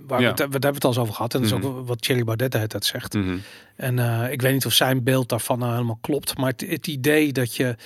waar Ja. we, het, we hebben het al eens over gehad. En dat is Mhm. ook wat Thierry Baudet de hele tijd zegt. Mhm. En eh, ik weet niet of zijn beeld daarvan nou helemaal klopt. Maar het, het idee dat je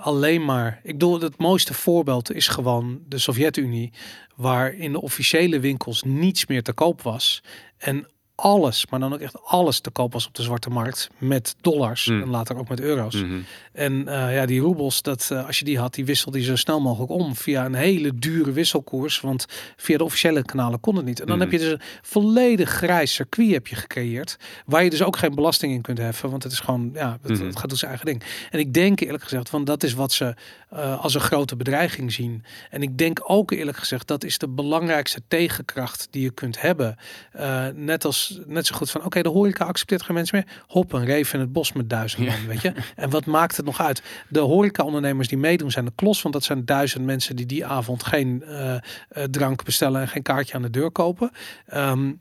alleen maar... Ik bedoel, het mooiste voorbeeld is gewoon de Sovjet-Unie. Waar in de officiële winkels niets meer te koop was. En alles, maar dan ook echt alles te koop was op de zwarte markt met dollars Mm. en later ook met euro's. Mhm. En eh, ja, die roebels, dat, eh, als je die had, die wisselde je zo snel mogelijk om via een hele dure wisselkoers. Want via de officiële kanalen kon het niet. En dan Mhm. heb je dus een volledig grijs circuit heb je gecreëerd. Waar je dus ook geen belasting in kunt heffen. Want het is gewoon, ja, het, het gaat doen zijn eigen ding. En ik denk eerlijk gezegd, van dat is wat ze eh, als een grote bedreiging zien. En ik denk ook eerlijk gezegd, dat is de belangrijkste tegenkracht die je kunt hebben. Net als net zo goed van, oké, de horeca accepteert geen mensen meer. Hop, een reef in het bos met duizend Ja. man, weet je. En wat maakt het nog uit? De horeca-ondernemers die meedoen zijn de klos, want dat zijn duizend mensen die die avond geen eh, eh, drank bestellen en geen kaartje aan de deur kopen. Ehm,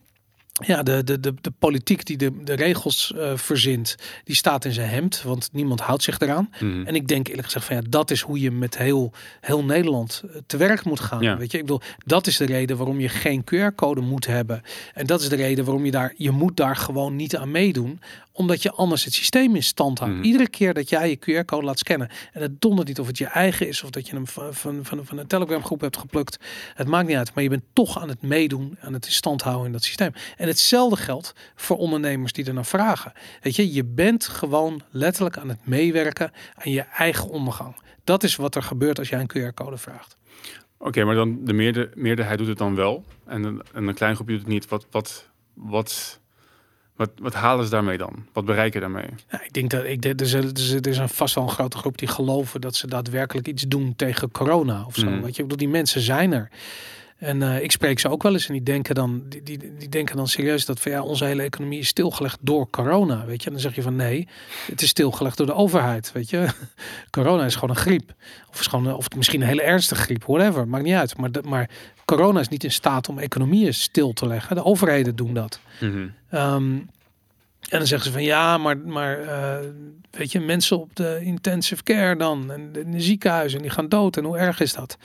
ja, de, de, de, de politiek die de, de regels eh, verzint, die staat in zijn hemd, want niemand houdt zich eraan. Mhm. En ik denk eerlijk gezegd van ja, dat is hoe je met heel, heel Nederland eh, te werk moet gaan. Ja. Weet je, ik bedoel, dat is de reden waarom je geen QR-code moet hebben. En dat is de reden waarom je daar, je moet daar gewoon niet aan meedoen, omdat je anders het systeem in stand houdt. Mhm. Iedere keer dat jij je QR-code laat scannen, en het dondert niet of het je eigen is of dat je hem van, van, van, van een Telegram groep hebt geplukt. Het maakt niet uit, maar je bent toch aan het meedoen, aan het in stand houden in dat systeem. En hetzelfde geldt voor ondernemers die er naar vragen. Weet je, je bent gewoon letterlijk aan het meewerken aan je eigen ondergang. Dat is wat er gebeurt als jij een QR-code vraagt. Oké, maar dan de meerder, meerderheid doet het dan wel. En een, en een klein groepje doet het niet. Wat, wat, wat, wat, wat halen ze daarmee dan? Wat bereiken daarmee? Ja, ik denk dat ik er, is, er, is, er is een vast wel een grote groep die geloven dat ze daadwerkelijk iets doen tegen corona of zo. Mhm. Weet je, ik bedoel, die mensen zijn er. En eh, ik spreek ze ook wel eens en die denken dan, die, die, die denken dan serieus dat van ja, onze hele economie is stilgelegd door corona. Weet je, en dan zeg je van nee, het is stilgelegd door de overheid. Weet je, corona is gewoon een griep. Of, is gewoon, of misschien een hele ernstige griep, whatever, maakt niet uit. Maar, de, maar corona is niet in staat om economieën stil te leggen. De overheden doen dat. Mhm. Ehm, en dan zeggen ze van ja, maar, maar eh, weet je, mensen op de intensive care dan en in de ziekenhuizen die gaan dood en hoe erg is dat?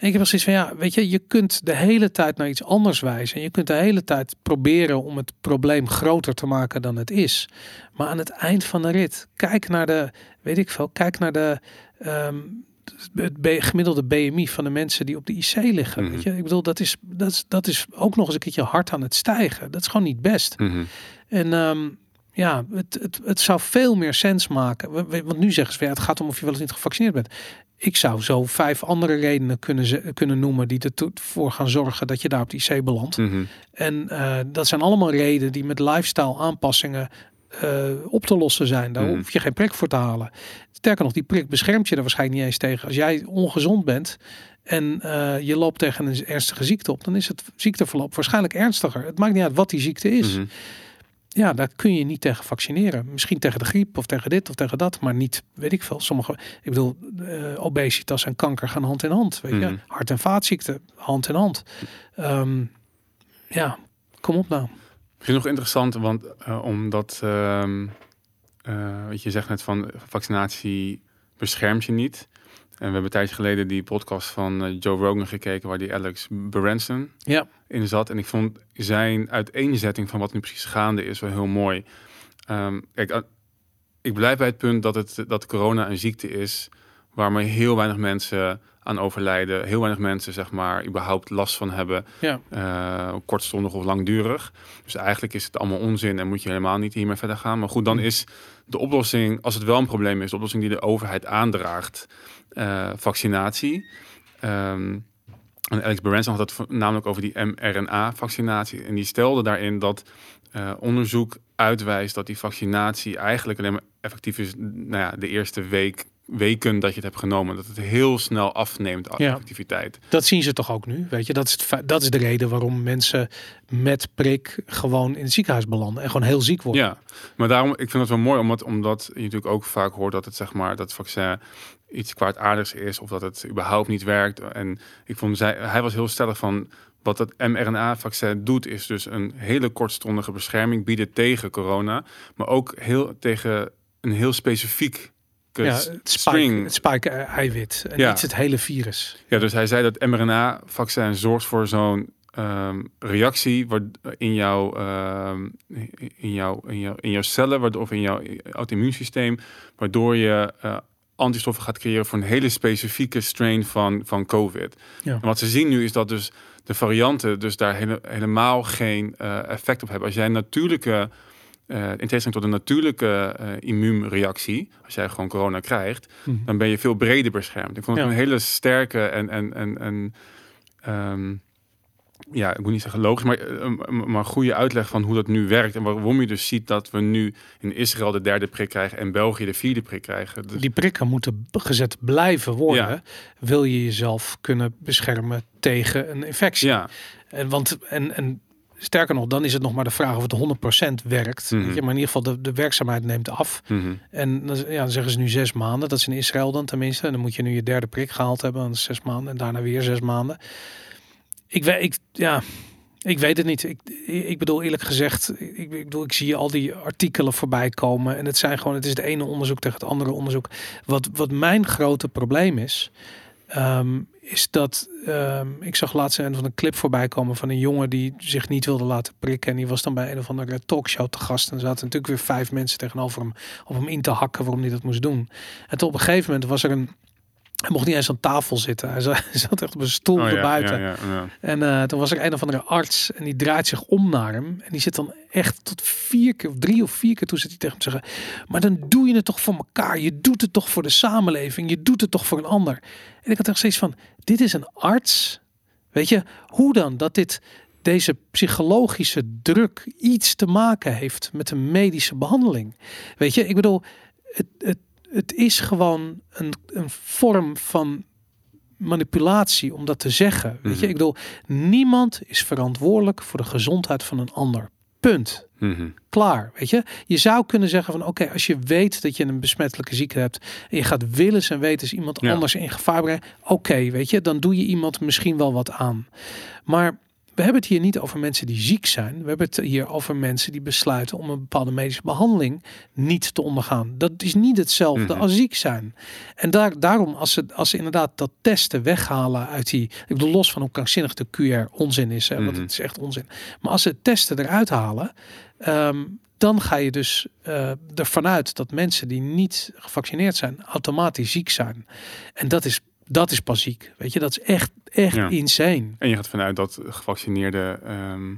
En ik heb zoiets van ja, weet je, je kunt de hele tijd naar iets anders wijzen en je kunt de hele tijd proberen om het probleem groter te maken dan het is. Maar aan het eind van de rit, kijk naar de, weet ik veel, kijk naar de ehm, het B- gemiddelde BMI van de mensen die op de IC liggen. Mhm. Weet je, ik bedoel, dat is, dat, is, dat is ook nog eens een keertje hard aan het stijgen. Dat is gewoon niet best. Mhm. En ehm, ja, het, het, het zou veel meer sens maken. Want nu zeggen ze, ja, het gaat om of je wel of niet gevaccineerd bent. Ik zou zo vijf andere redenen kunnen, ze, kunnen noemen die ervoor gaan zorgen dat je daar op de IC belandt. Mhm. En eh, dat zijn allemaal redenen die met lifestyle aanpassingen eh, op te lossen zijn. Daar Mhm. hoef je geen prik voor te halen. Sterker nog, die prik beschermt je er waarschijnlijk niet eens tegen. Als jij ongezond bent en eh, je loopt tegen een ernstige ziekte op, dan is het ziekteverloop waarschijnlijk ernstiger. Het maakt niet uit wat die ziekte is. Mhm. Ja, daar kun je niet tegen vaccineren. Misschien tegen de griep of tegen dit of tegen dat, maar niet, weet ik veel. Sommige, ik bedoel, eh, obesitas en kanker gaan hand in hand. Weet je, hart- en vaatziekten hand in hand. Ehm, ja, kom op nou. Misschien nog interessant, want eh, omdat ehm eh, wat je zegt net van vaccinatie beschermt je niet. En we hebben een tijdje geleden die podcast van eh, Joe Rogan gekeken, waar die Alex Berenson Ja. in zat. En ik vond zijn uiteenzetting van wat nu precies gaande is wel heel mooi. Ehm, kijk, eh, ik blijf bij het punt dat, het, dat corona een ziekte is waar maar heel weinig mensen aan overlijden. Heel weinig mensen, zeg maar, überhaupt last van hebben. Ja. eh, kortstondig of langdurig. Dus eigenlijk is het allemaal onzin en moet je helemaal niet hiermee verder gaan. Maar goed, dan is de oplossing, als het wel een probleem is, de oplossing die de overheid aandraagt, eh, vaccinatie. Ehm, en Alex Berenson had het vo- namelijk over die mRNA-vaccinatie. En die stelde daarin dat eh, onderzoek uitwijst dat die vaccinatie eigenlijk alleen maar effectief is nou ja, de eerste week, weken dat je het hebt genomen. Dat het heel snel afneemt, Ja. activiteit. Dat zien ze toch ook nu, weet je. Dat is, het, dat is de reden waarom mensen met prik gewoon in het ziekenhuis belanden en gewoon heel ziek worden. Ja, maar daarom, ik vind het wel mooi, omdat, omdat je natuurlijk ook vaak hoort dat het zeg maar dat vaccin iets kwaadaardigs is of dat het überhaupt niet werkt. En ik vond zij, hij was heel stellig van wat het mRNA-vaccin doet, is dus een hele kortstondige bescherming bieden tegen corona, maar ook heel tegen een heel specifiek Ja, het spike, het spike eh, eiwit en Ja. niet het hele virus. Ja, dus hij zei dat mRNA-vaccin zorgt voor zo'n ehm, reactie waar, in, jouw, ehm, in, jouw, in, jouw, in jouw cellen waardoor, of in jouw auto-immuunsysteem, waardoor je eh, antistoffen gaat creëren voor een hele specifieke strain van, van COVID. Ja. En wat ze zien nu is dat dus de varianten dus daar hele, helemaal geen uh, effect op hebben. Als jij natuurlijke, in tegenstelling tot een natuurlijke uh, immuunreactie, als jij gewoon corona krijgt, Mhm. dan ben je veel breder beschermd. Ik vond het Ja. een hele sterke en, en, en, en ehm, ja, ik moet niet zeggen logisch, maar, eh, een- maar goede uitleg van hoe dat nu werkt. En waarom je dus ziet dat we nu in Israël de derde prik krijgen en België de vierde prik krijgen. Dus, Die prikken moeten gezet blijven worden. Ja. Wil je jezelf kunnen beschermen tegen een infectie. ja, En, want, en, en sterker nog, dan is het nog maar de vraag of het 100% werkt. Mhm. Je? Maar in ieder geval, de, de werkzaamheid neemt af. mhm. En dan, ja, dan zeggen ze nu zes maanden. Dat is in Israël dan tenminste. En dan moet je nu je derde prik gehaald hebben. Dan zes maanden. En daarna weer zes maanden. Ik weet, ik, ja, ik weet het niet. Ik, ik bedoel eerlijk gezegd, ik, ik bedoel, ik zie al die artikelen voorbij komen. En het zijn gewoon, het is het ene onderzoek tegen het andere onderzoek. Wat, wat mijn grote probleem is, ehm, is dat ehm, ik zag laatst een van een clip voorbij komen van een jongen die zich niet wilde laten prikken. En die was dan bij een of andere talkshow te gast. En er zaten natuurlijk weer vijf mensen tegenover hem om hem in te hakken waarom hij dat moest doen. En toen op een gegeven moment was er een. Hij mocht niet eens aan tafel zitten. Hij zat, echt op een stoel Oh, ja, erbuiten. ja, ja, ja. En eh, toen was er een of andere arts en die draait zich om naar hem. En die zit dan echt tot vier keer, of drie of vier keer toe zit hij tegen hem te zeggen. Maar dan doe je het toch voor elkaar. Je doet het toch voor de samenleving. Je doet het toch voor een ander. En ik had echt steeds van, dit is een arts. Weet je, hoe dan dat dit, deze psychologische druk iets te maken heeft met een medische behandeling. Weet je, ik bedoel, het, het, het is gewoon een, een vorm van manipulatie om dat te zeggen. Weet je, Mhm. ik bedoel, niemand is verantwoordelijk voor de gezondheid van een ander. Punt. Mhm. Klaar, weet je. Je zou kunnen zeggen van oké, als je weet dat je een besmettelijke ziekte hebt en je gaat willens en wetens iemand Ja. anders in gevaar brengen, oké, weet je, dan doe je iemand misschien wel wat aan. Maar we hebben het hier niet over mensen die ziek zijn. We hebben het hier over mensen die besluiten om een bepaalde medische behandeling niet te ondergaan. Dat is niet hetzelfde Mhm. als ziek zijn. En daar, daarom, als ze, als ze inderdaad dat testen weghalen uit die. Ik bedoel, los van hoe krankzinnig de QR onzin is, hè, want Mhm. het is echt onzin. Maar als ze het testen eruit halen, ehm, dan ga je dus eh, ervan uit dat mensen die niet gevaccineerd zijn, automatisch ziek zijn. En dat is, dat is pas ziek. Weet je, dat is echt, echt Ja. insane. En je gaat vanuit dat gevaccineerden ehm,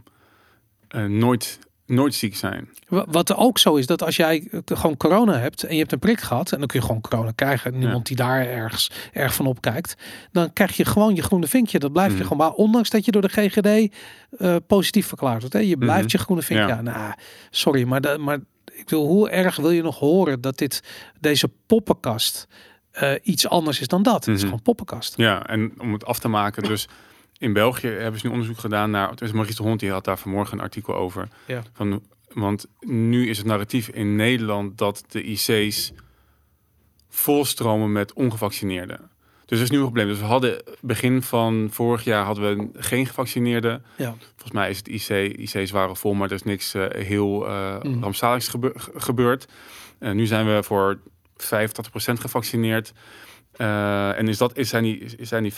eh, nooit, nooit ziek zijn. Wa- Wat er ook zo is, dat als jij eh, gewoon corona hebt en je hebt een prik gehad, en dan kun je gewoon corona krijgen, niemand die daar ergens erg van opkijkt, dan krijg je gewoon je groene vinkje. Dat blijft je Mhm. gewoon, maar ondanks dat je door de GGD eh, positief verklaard wordt. Hè? Je blijft Mhm. je groene vinkje. Ja. aan. Nou, sorry, maar, maar ik wil, hoe erg wil je nog horen dat dit, deze poppenkast eh, iets anders is dan dat? Het is Mhm. gewoon poppenkast. Ja, en om het af te maken, dus in België hebben ze nu onderzoek gedaan naar. Dus Maurice de Hond die had daar vanmorgen een artikel over. Ja. Van, want nu is het narratief in Nederland dat de IC's volstromen met ongevaccineerden. Dus dat is nu een probleem. Dus we hadden begin van vorig jaar hadden we geen gevaccineerden. Ja. Volgens mij is het IC, IC's waren vol, maar er is niks eh, heel rampzaligs gebe- ge- gebeurd. En nu zijn we voor 85% gevaccineerd. Eh, en is dat, is zijn, die, zijn die 15%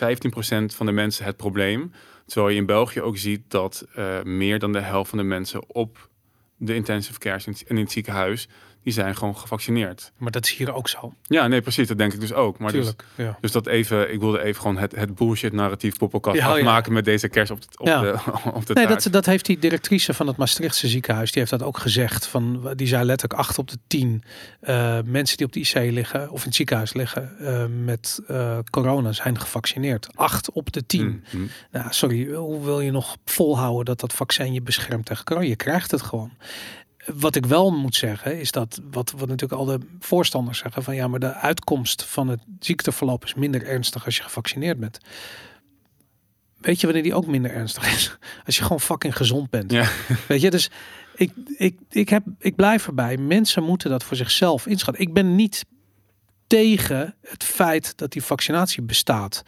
van de mensen het probleem? Terwijl je in België ook ziet dat eh, meer dan de helft van de mensen op de intensive care en in het ziekenhuis, die zijn gewoon gevaccineerd. Maar dat is hier ook zo. Ja, nee, precies. Dat denk ik dus ook. Maar dus, Tuurlijk. ja. dus dat even, ik wilde even gewoon het, het bullshit narratief poppenkast Ja, ja. afmaken met deze kerst op de, op Ja. de, op de Nee, dat, dat heeft die directrice van het Maastrichtse ziekenhuis, die heeft dat ook gezegd. Van, die zei letterlijk acht op de tien eh, mensen die op de IC liggen of in het ziekenhuis liggen eh, met eh, corona zijn gevaccineerd. Acht op de tien. Mm, mm. Nou, sorry, hoe wil je nog volhouden dat dat vaccin je beschermt tegen corona? Je krijgt het gewoon. Wat ik wel moet zeggen is dat, wat, wat natuurlijk al de voorstanders zeggen, van ja, maar de uitkomst van het ziekteverloop is minder ernstig als je gevaccineerd bent. Weet je wanneer die ook minder ernstig is? Als je gewoon fucking gezond bent. Ja. Weet je, dus ik, ik, ik, heb, ik blijf erbij. Mensen moeten dat voor zichzelf inschatten. Ik ben niet tegen het feit dat die vaccinatie bestaat.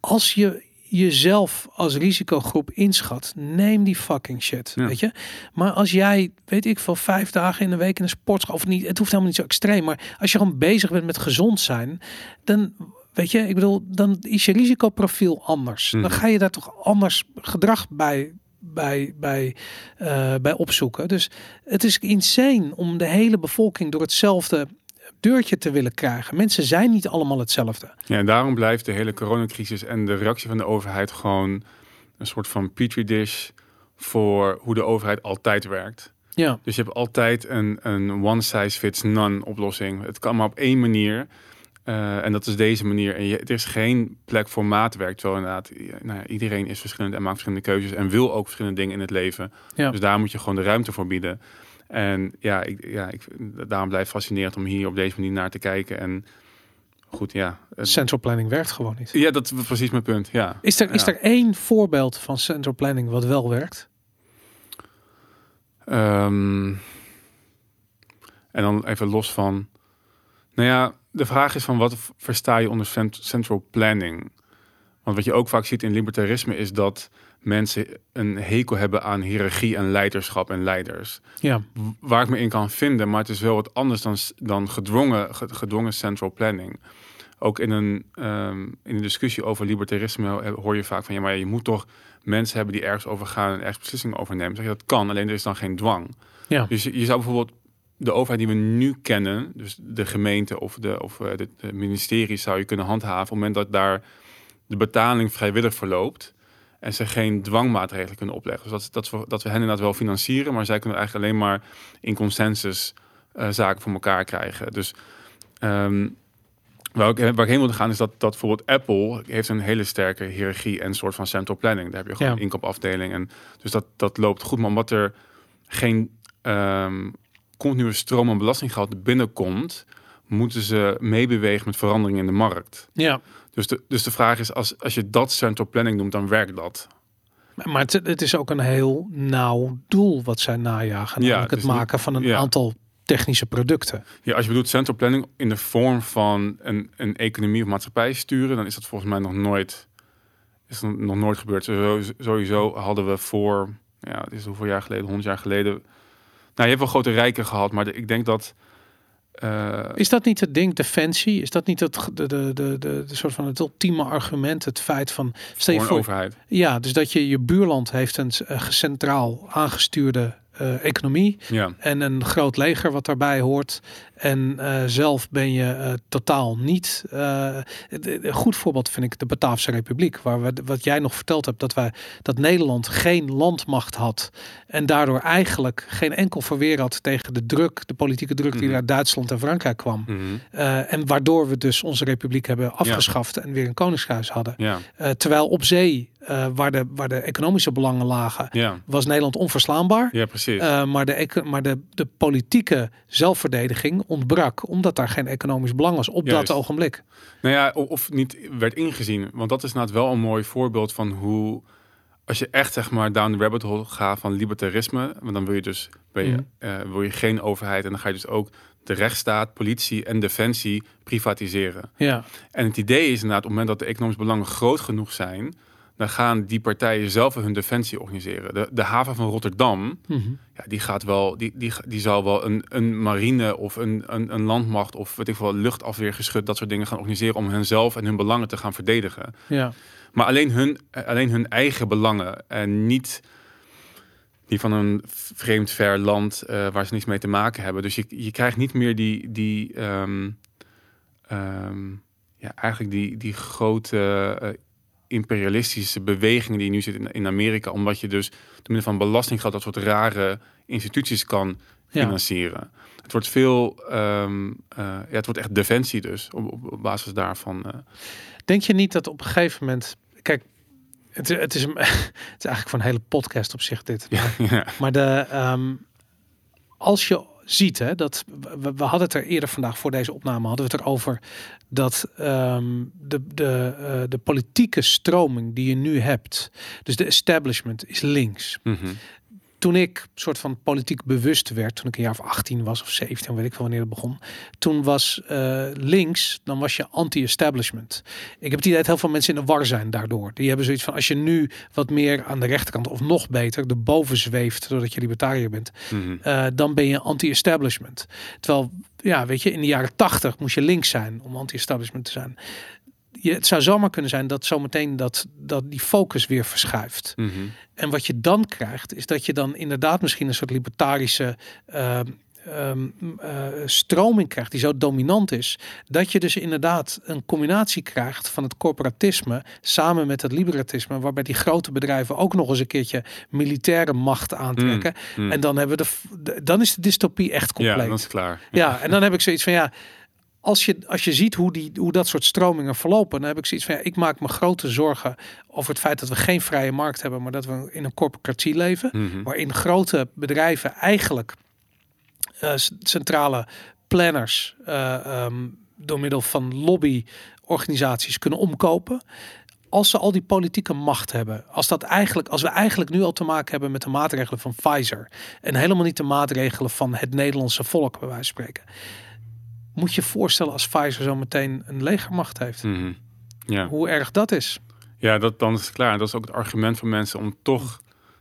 Als je jezelf als risicogroep inschat, neem die fucking shit. Ja. Weet je? Maar als jij, weet ik veel, vijf dagen in de week in een sportschool, of niet, het hoeft helemaal niet zo extreem, maar als je gewoon bezig bent met gezond zijn, dan weet je, ik bedoel, dan is je risicoprofiel anders. Dan Mhm. ga je daar toch anders gedrag bij. Bij, bij, eh, bij opzoeken. Dus het is insane om de hele bevolking door hetzelfde deurtje te willen krijgen. Mensen zijn niet allemaal hetzelfde. Ja, en daarom blijft de hele coronacrisis en de reactie van de overheid gewoon een soort van petri dish voor hoe de overheid altijd werkt. Ja, Dus je hebt altijd een, een one size fits none oplossing. Het kan maar op één manier. Eh, en dat is deze manier. En je, er is geen plek voor maatwerk. Terwijl inderdaad, nou ja, iedereen is verschillend en maakt verschillende keuzes. En wil ook verschillende dingen in het leven. Ja. Dus daar moet je gewoon de ruimte voor bieden. En ja, ik, ja ik, daarom blijft fascinerend om hier op deze manier naar te kijken. En goed, ja. Central planning werkt gewoon niet. ja, dat is precies mijn punt. Ja. Is er, is er één voorbeeld van central planning wat wel werkt? Ehm, en dan even los van. Nou ja, de vraag is van wat versta je onder cent- central planning? Want wat je ook vaak ziet in libertarisme is dat mensen een hekel hebben aan hiërarchie en leiderschap en leiders. Ja, Waar ik me in kan vinden, maar het is wel wat anders dan, dan gedwongen, ge- gedwongen central planning. Ook in een, ehm, in een discussie over libertarisme hoor je vaak van ja, maar je moet toch mensen hebben die ergens over gaan en ergens beslissingen over nemen. Zeg je dat kan, alleen er is dan geen dwang. ja, Dus je, je zou bijvoorbeeld de overheid die we nu kennen, dus de gemeente of de, of eh, de, de ministeries, zou je kunnen handhaven op het moment dat daar de betaling vrijwillig verloopt en ze geen dwangmaatregelen kunnen opleggen. Dus dat, dat, we, dat we hen inderdaad wel financieren, maar zij kunnen eigenlijk alleen maar in consensus eh, zaken voor elkaar krijgen. Dus ehm, waar, ik, waar ik heen wilde gaan is dat, dat bijvoorbeeld Apple heeft een hele sterke hiërarchie en soort van central planning. Daar heb je gewoon Ja. een inkoopafdeling en dus dat, dat loopt goed. Maar omdat er geen ehm continue stroom aan belastinggeld binnenkomt, moeten ze meebewegen met veranderingen in de markt. ja. Dus de, dus de vraag is, als, als je dat central planning noemt, dan werkt dat. Maar het, het is ook een heel nauw doel wat zij najagen. Ja, Namelijk het maken van een ja. aantal technische producten. Ja, als je bedoelt central planning in de vorm van een, een economie of maatschappij sturen, dan is dat volgens mij nog nooit, is dat nog nooit gebeurd. Sowieso, sowieso hadden we voor, ja, het is hoeveel jaar geleden, 100 jaar geleden. Nou, je hebt wel grote rijken gehad, maar de- ik denk dat. Eh, Is dat niet het ding, defensie? Is dat niet het, de, de, de, de, soort van het ultieme argument? Het feit van, stel je voor, overheid. ja, dus dat je je buurland heeft een uh, centraal aangestuurde uh, economie Ja. en een groot leger wat daarbij hoort. En uh, zelf ben je uh, totaal niet. Uh, een goed voorbeeld vind ik de Bataafse Republiek, waar we wat jij nog verteld hebt, dat wij dat Nederland geen landmacht had en daardoor eigenlijk geen enkel verweer had tegen de druk, de politieke druk die Mhm. uit Duitsland en Frankrijk kwam. Mhm. En waardoor we dus onze republiek hebben afgeschaft en weer een koningshuis hadden. Ja. Terwijl op zee, uh, waar, de, waar de economische belangen lagen, Ja. was Nederland onverslaanbaar. ja, precies. Uh, maar de, maar de, de politieke zelfverdediging ontbrak, omdat daar geen economisch belang was op Juist. dat ogenblik. Nou ja, of niet werd ingezien. Want dat is nou wel een mooi voorbeeld van hoe... Als je echt zeg maar down the rabbit hole gaat van libertarisme... want dan wil je dus wil je, Mhm. eh, wil je geen overheid... en dan ga je dus ook de rechtsstaat, politie en defensie privatiseren. Ja, En het idee is inderdaad, op het moment dat de economische belangen groot genoeg zijn... dan gaan die partijen zelf hun defensie organiseren. De, de haven van Rotterdam, Mhm. ja, die gaat wel, die, die, die zal wel een, een marine of een, een, een landmacht of weet ik veel, luchtafweergeschut, dat soort dingen gaan organiseren om henzelf en hun belangen te gaan verdedigen. ja. Maar alleen hun, alleen hun eigen belangen en niet die van een vreemd ver land eh, waar ze niets mee te maken hebben. Dus je, je krijgt niet meer die, die ehm, ehm, ja, eigenlijk die, die grote eh, imperialistische bewegingen die nu zit in, in Amerika, omdat je dus door middel van belastinggeld dat soort rare instituties kan Ja. financieren. Het wordt veel, ehm, eh, ja, het wordt echt defensie dus, op, op, op basis daarvan. eh. Denk je niet dat op een gegeven moment, kijk, het, het, is, het is eigenlijk van een hele podcast op zich dit. ja, ja. Maar de, ehm, als je ziet, hè, dat we, we hadden het er eerder vandaag voor deze opname hadden we het erover dat ehm, de, de, eh, de politieke stroming die je nu hebt, dus de establishment is links. Mhm. Toen ik soort van politiek bewust werd, toen ik een jaar of 18 was of 17, weet ik veel wanneer het begon, toen was eh, links, dan was je anti-establishment. Ik heb het idee dat heel veel mensen in de war zijn daardoor. Die hebben zoiets van, als je nu wat meer aan de rechterkant of nog beter, de boven zweeft, doordat je libertariër bent, Mhm. eh, dan ben je anti-establishment. Terwijl, ja, weet je, in de jaren tachtig moest je links zijn om anti-establishment te zijn. Je, het zou zomaar kunnen zijn dat zometeen dat, dat die focus weer verschuift. Mhm. En wat je dan krijgt, is dat je dan inderdaad misschien een soort libertarische, uh, ehm, eh, stroming krijgt die zo dominant is, dat je dus inderdaad een combinatie krijgt van het corporatisme samen met het liberatisme, waarbij die grote bedrijven ook nog eens een keertje militaire macht aantrekken. Mm, mm. En dan hebben we de, de- dan is de dystopie echt compleet. Ja, dat is klaar. Ja, en dan heb ik zoiets van ja. Als je, als je ziet hoe, die, hoe dat soort stromingen verlopen, dan heb ik zoiets van ja, ik maak me grote zorgen over het feit dat we geen vrije markt hebben, maar dat we in een corporatie leven. Mhm. Waarin grote bedrijven eigenlijk eh, centrale planners eh, ehm, door middel van lobbyorganisaties kunnen omkopen. Als ze al die politieke macht hebben, als, dat eigenlijk, als we eigenlijk nu al te maken hebben met de maatregelen van Pfizer en helemaal niet de maatregelen van het Nederlandse volk, bij wijze van spreken, moet je voorstellen als Pfizer zo meteen een legermacht heeft. Mhm. Ja. Hoe erg dat is. Ja, dat, dan is het klaar. Dat is ook het argument van mensen om toch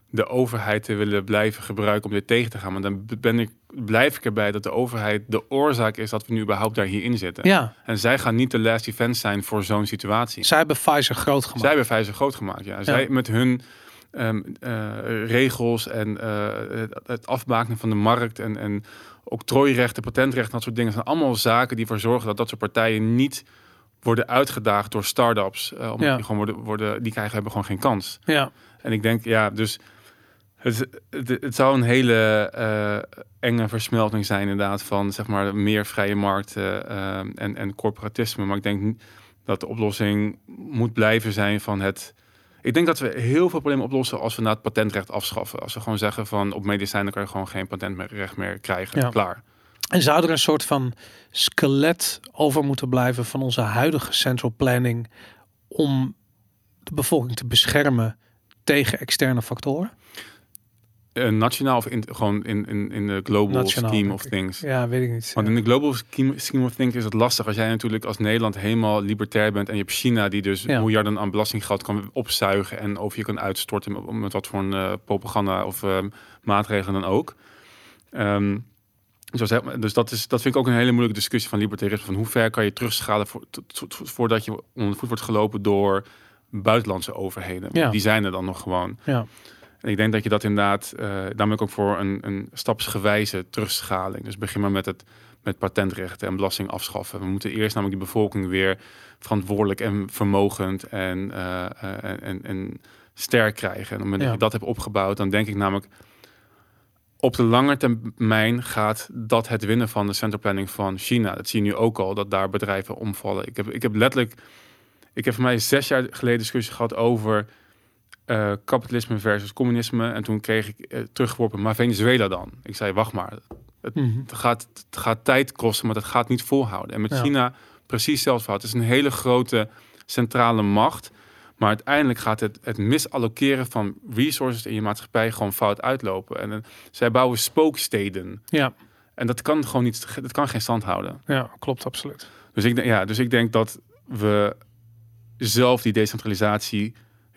de overheid te willen blijven gebruiken om dit tegen te gaan. Maar dan ben ik, blijf ik erbij dat de overheid de oorzaak is dat we nu überhaupt daar hierin zitten. Ja, En zij gaan niet de last event zijn voor zo'n situatie. zij hebben Pfizer groot gemaakt. Zij hebben Pfizer groot gemaakt. Ja. Zij met hun ehm, eh, regels en eh, het, het afbakenen van de markt en, en octrooirechten, patentrechten, dat soort dingen zijn allemaal zaken die ervoor zorgen dat dat soort partijen niet worden uitgedaagd door start-ups. eh, omdat Ja. die gewoon worden, worden, die krijgen hebben gewoon geen kans. Ja, En ik denk, ja, dus het, het, het zou een hele eh, enge versmelting zijn inderdaad van zeg maar meer vrije markten eh, en, en corporatisme. Maar ik denk dat de oplossing moet blijven zijn van het... Ik denk dat we heel veel problemen oplossen als we na het patentrecht afschaffen. Als we gewoon zeggen van op medicijnen kan je gewoon geen patentrecht meer krijgen. Ja. Klaar. En zou er een soort van skelet over moeten blijven van onze huidige central planning om de bevolking te beschermen tegen externe factoren? Eh, nationaal of in, gewoon in, in, in de global Nationaal, scheme of things. Ja, weet ik niet. Want in de global scheme, scheme of things is het lastig. Als jij natuurlijk als Nederland helemaal libertair bent en je hebt China die dus Ja. miljarden aan belastinggeld kan opzuigen en over je kan uitstorten met, wat voor een eh, propaganda of eh, maatregelen dan ook. Ehm, dus dat, is, dat vind ik ook een hele moeilijke discussie van libertarisme. Van hoe ver kan je terugschalen voor, voordat je onder de voet wordt gelopen door buitenlandse overheden. Ja. Die zijn er dan nog gewoon. Ja. En ik denk dat je dat inderdaad, eh daar ben ik ook voor een, een stapsgewijze terugschaling. Dus begin maar met het met patentrechten en belasting afschaffen. We moeten eerst namelijk die bevolking weer verantwoordelijk en vermogend en, eh, eh, en, en, en sterk krijgen. En op het moment dat je dat hebt opgebouwd, dan denk ik namelijk op de lange termijn gaat dat het winnen van de central planning van China. Dat zie je nu ook al, dat daar bedrijven omvallen. Ik heb, ik heb letterlijk, ik heb voor mij zes jaar geleden discussie gehad over eh, kapitalisme versus communisme. En toen kreeg ik eh, teruggeworpen, maar Venezuela dan? Ik zei, wacht maar. Mhm. Het gaat, het gaat tijd kosten, maar dat gaat niet volhouden. En met Ja. China precies hetzelfde verhaal. Het is een hele grote centrale macht. Maar uiteindelijk gaat het, het misallokeren van resources in je maatschappij gewoon fout uitlopen. En eh, zij bouwen spooksteden. Ja, En dat kan gewoon niet, dat kan geen stand houden. ja, klopt absoluut. Dus ik, denk- ja, dus ik denk dat we zelf die decentralisatie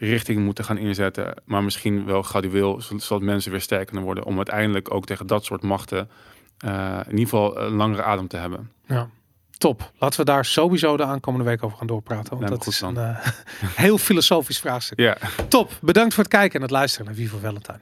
richting moeten gaan inzetten. Maar misschien wel gradueel, zo- zodat mensen weer sterker kunnen worden. Om uiteindelijk ook tegen dat soort machten eh, in ieder geval een langere adem te hebben. Ja. Top. Laten we daar sowieso de aankomende week over gaan doorpraten. Want dat is een eh, heel filosofisch vraagstuk. Ja. Top. Bedankt voor het kijken en het luisteren naar Vivo Valentine.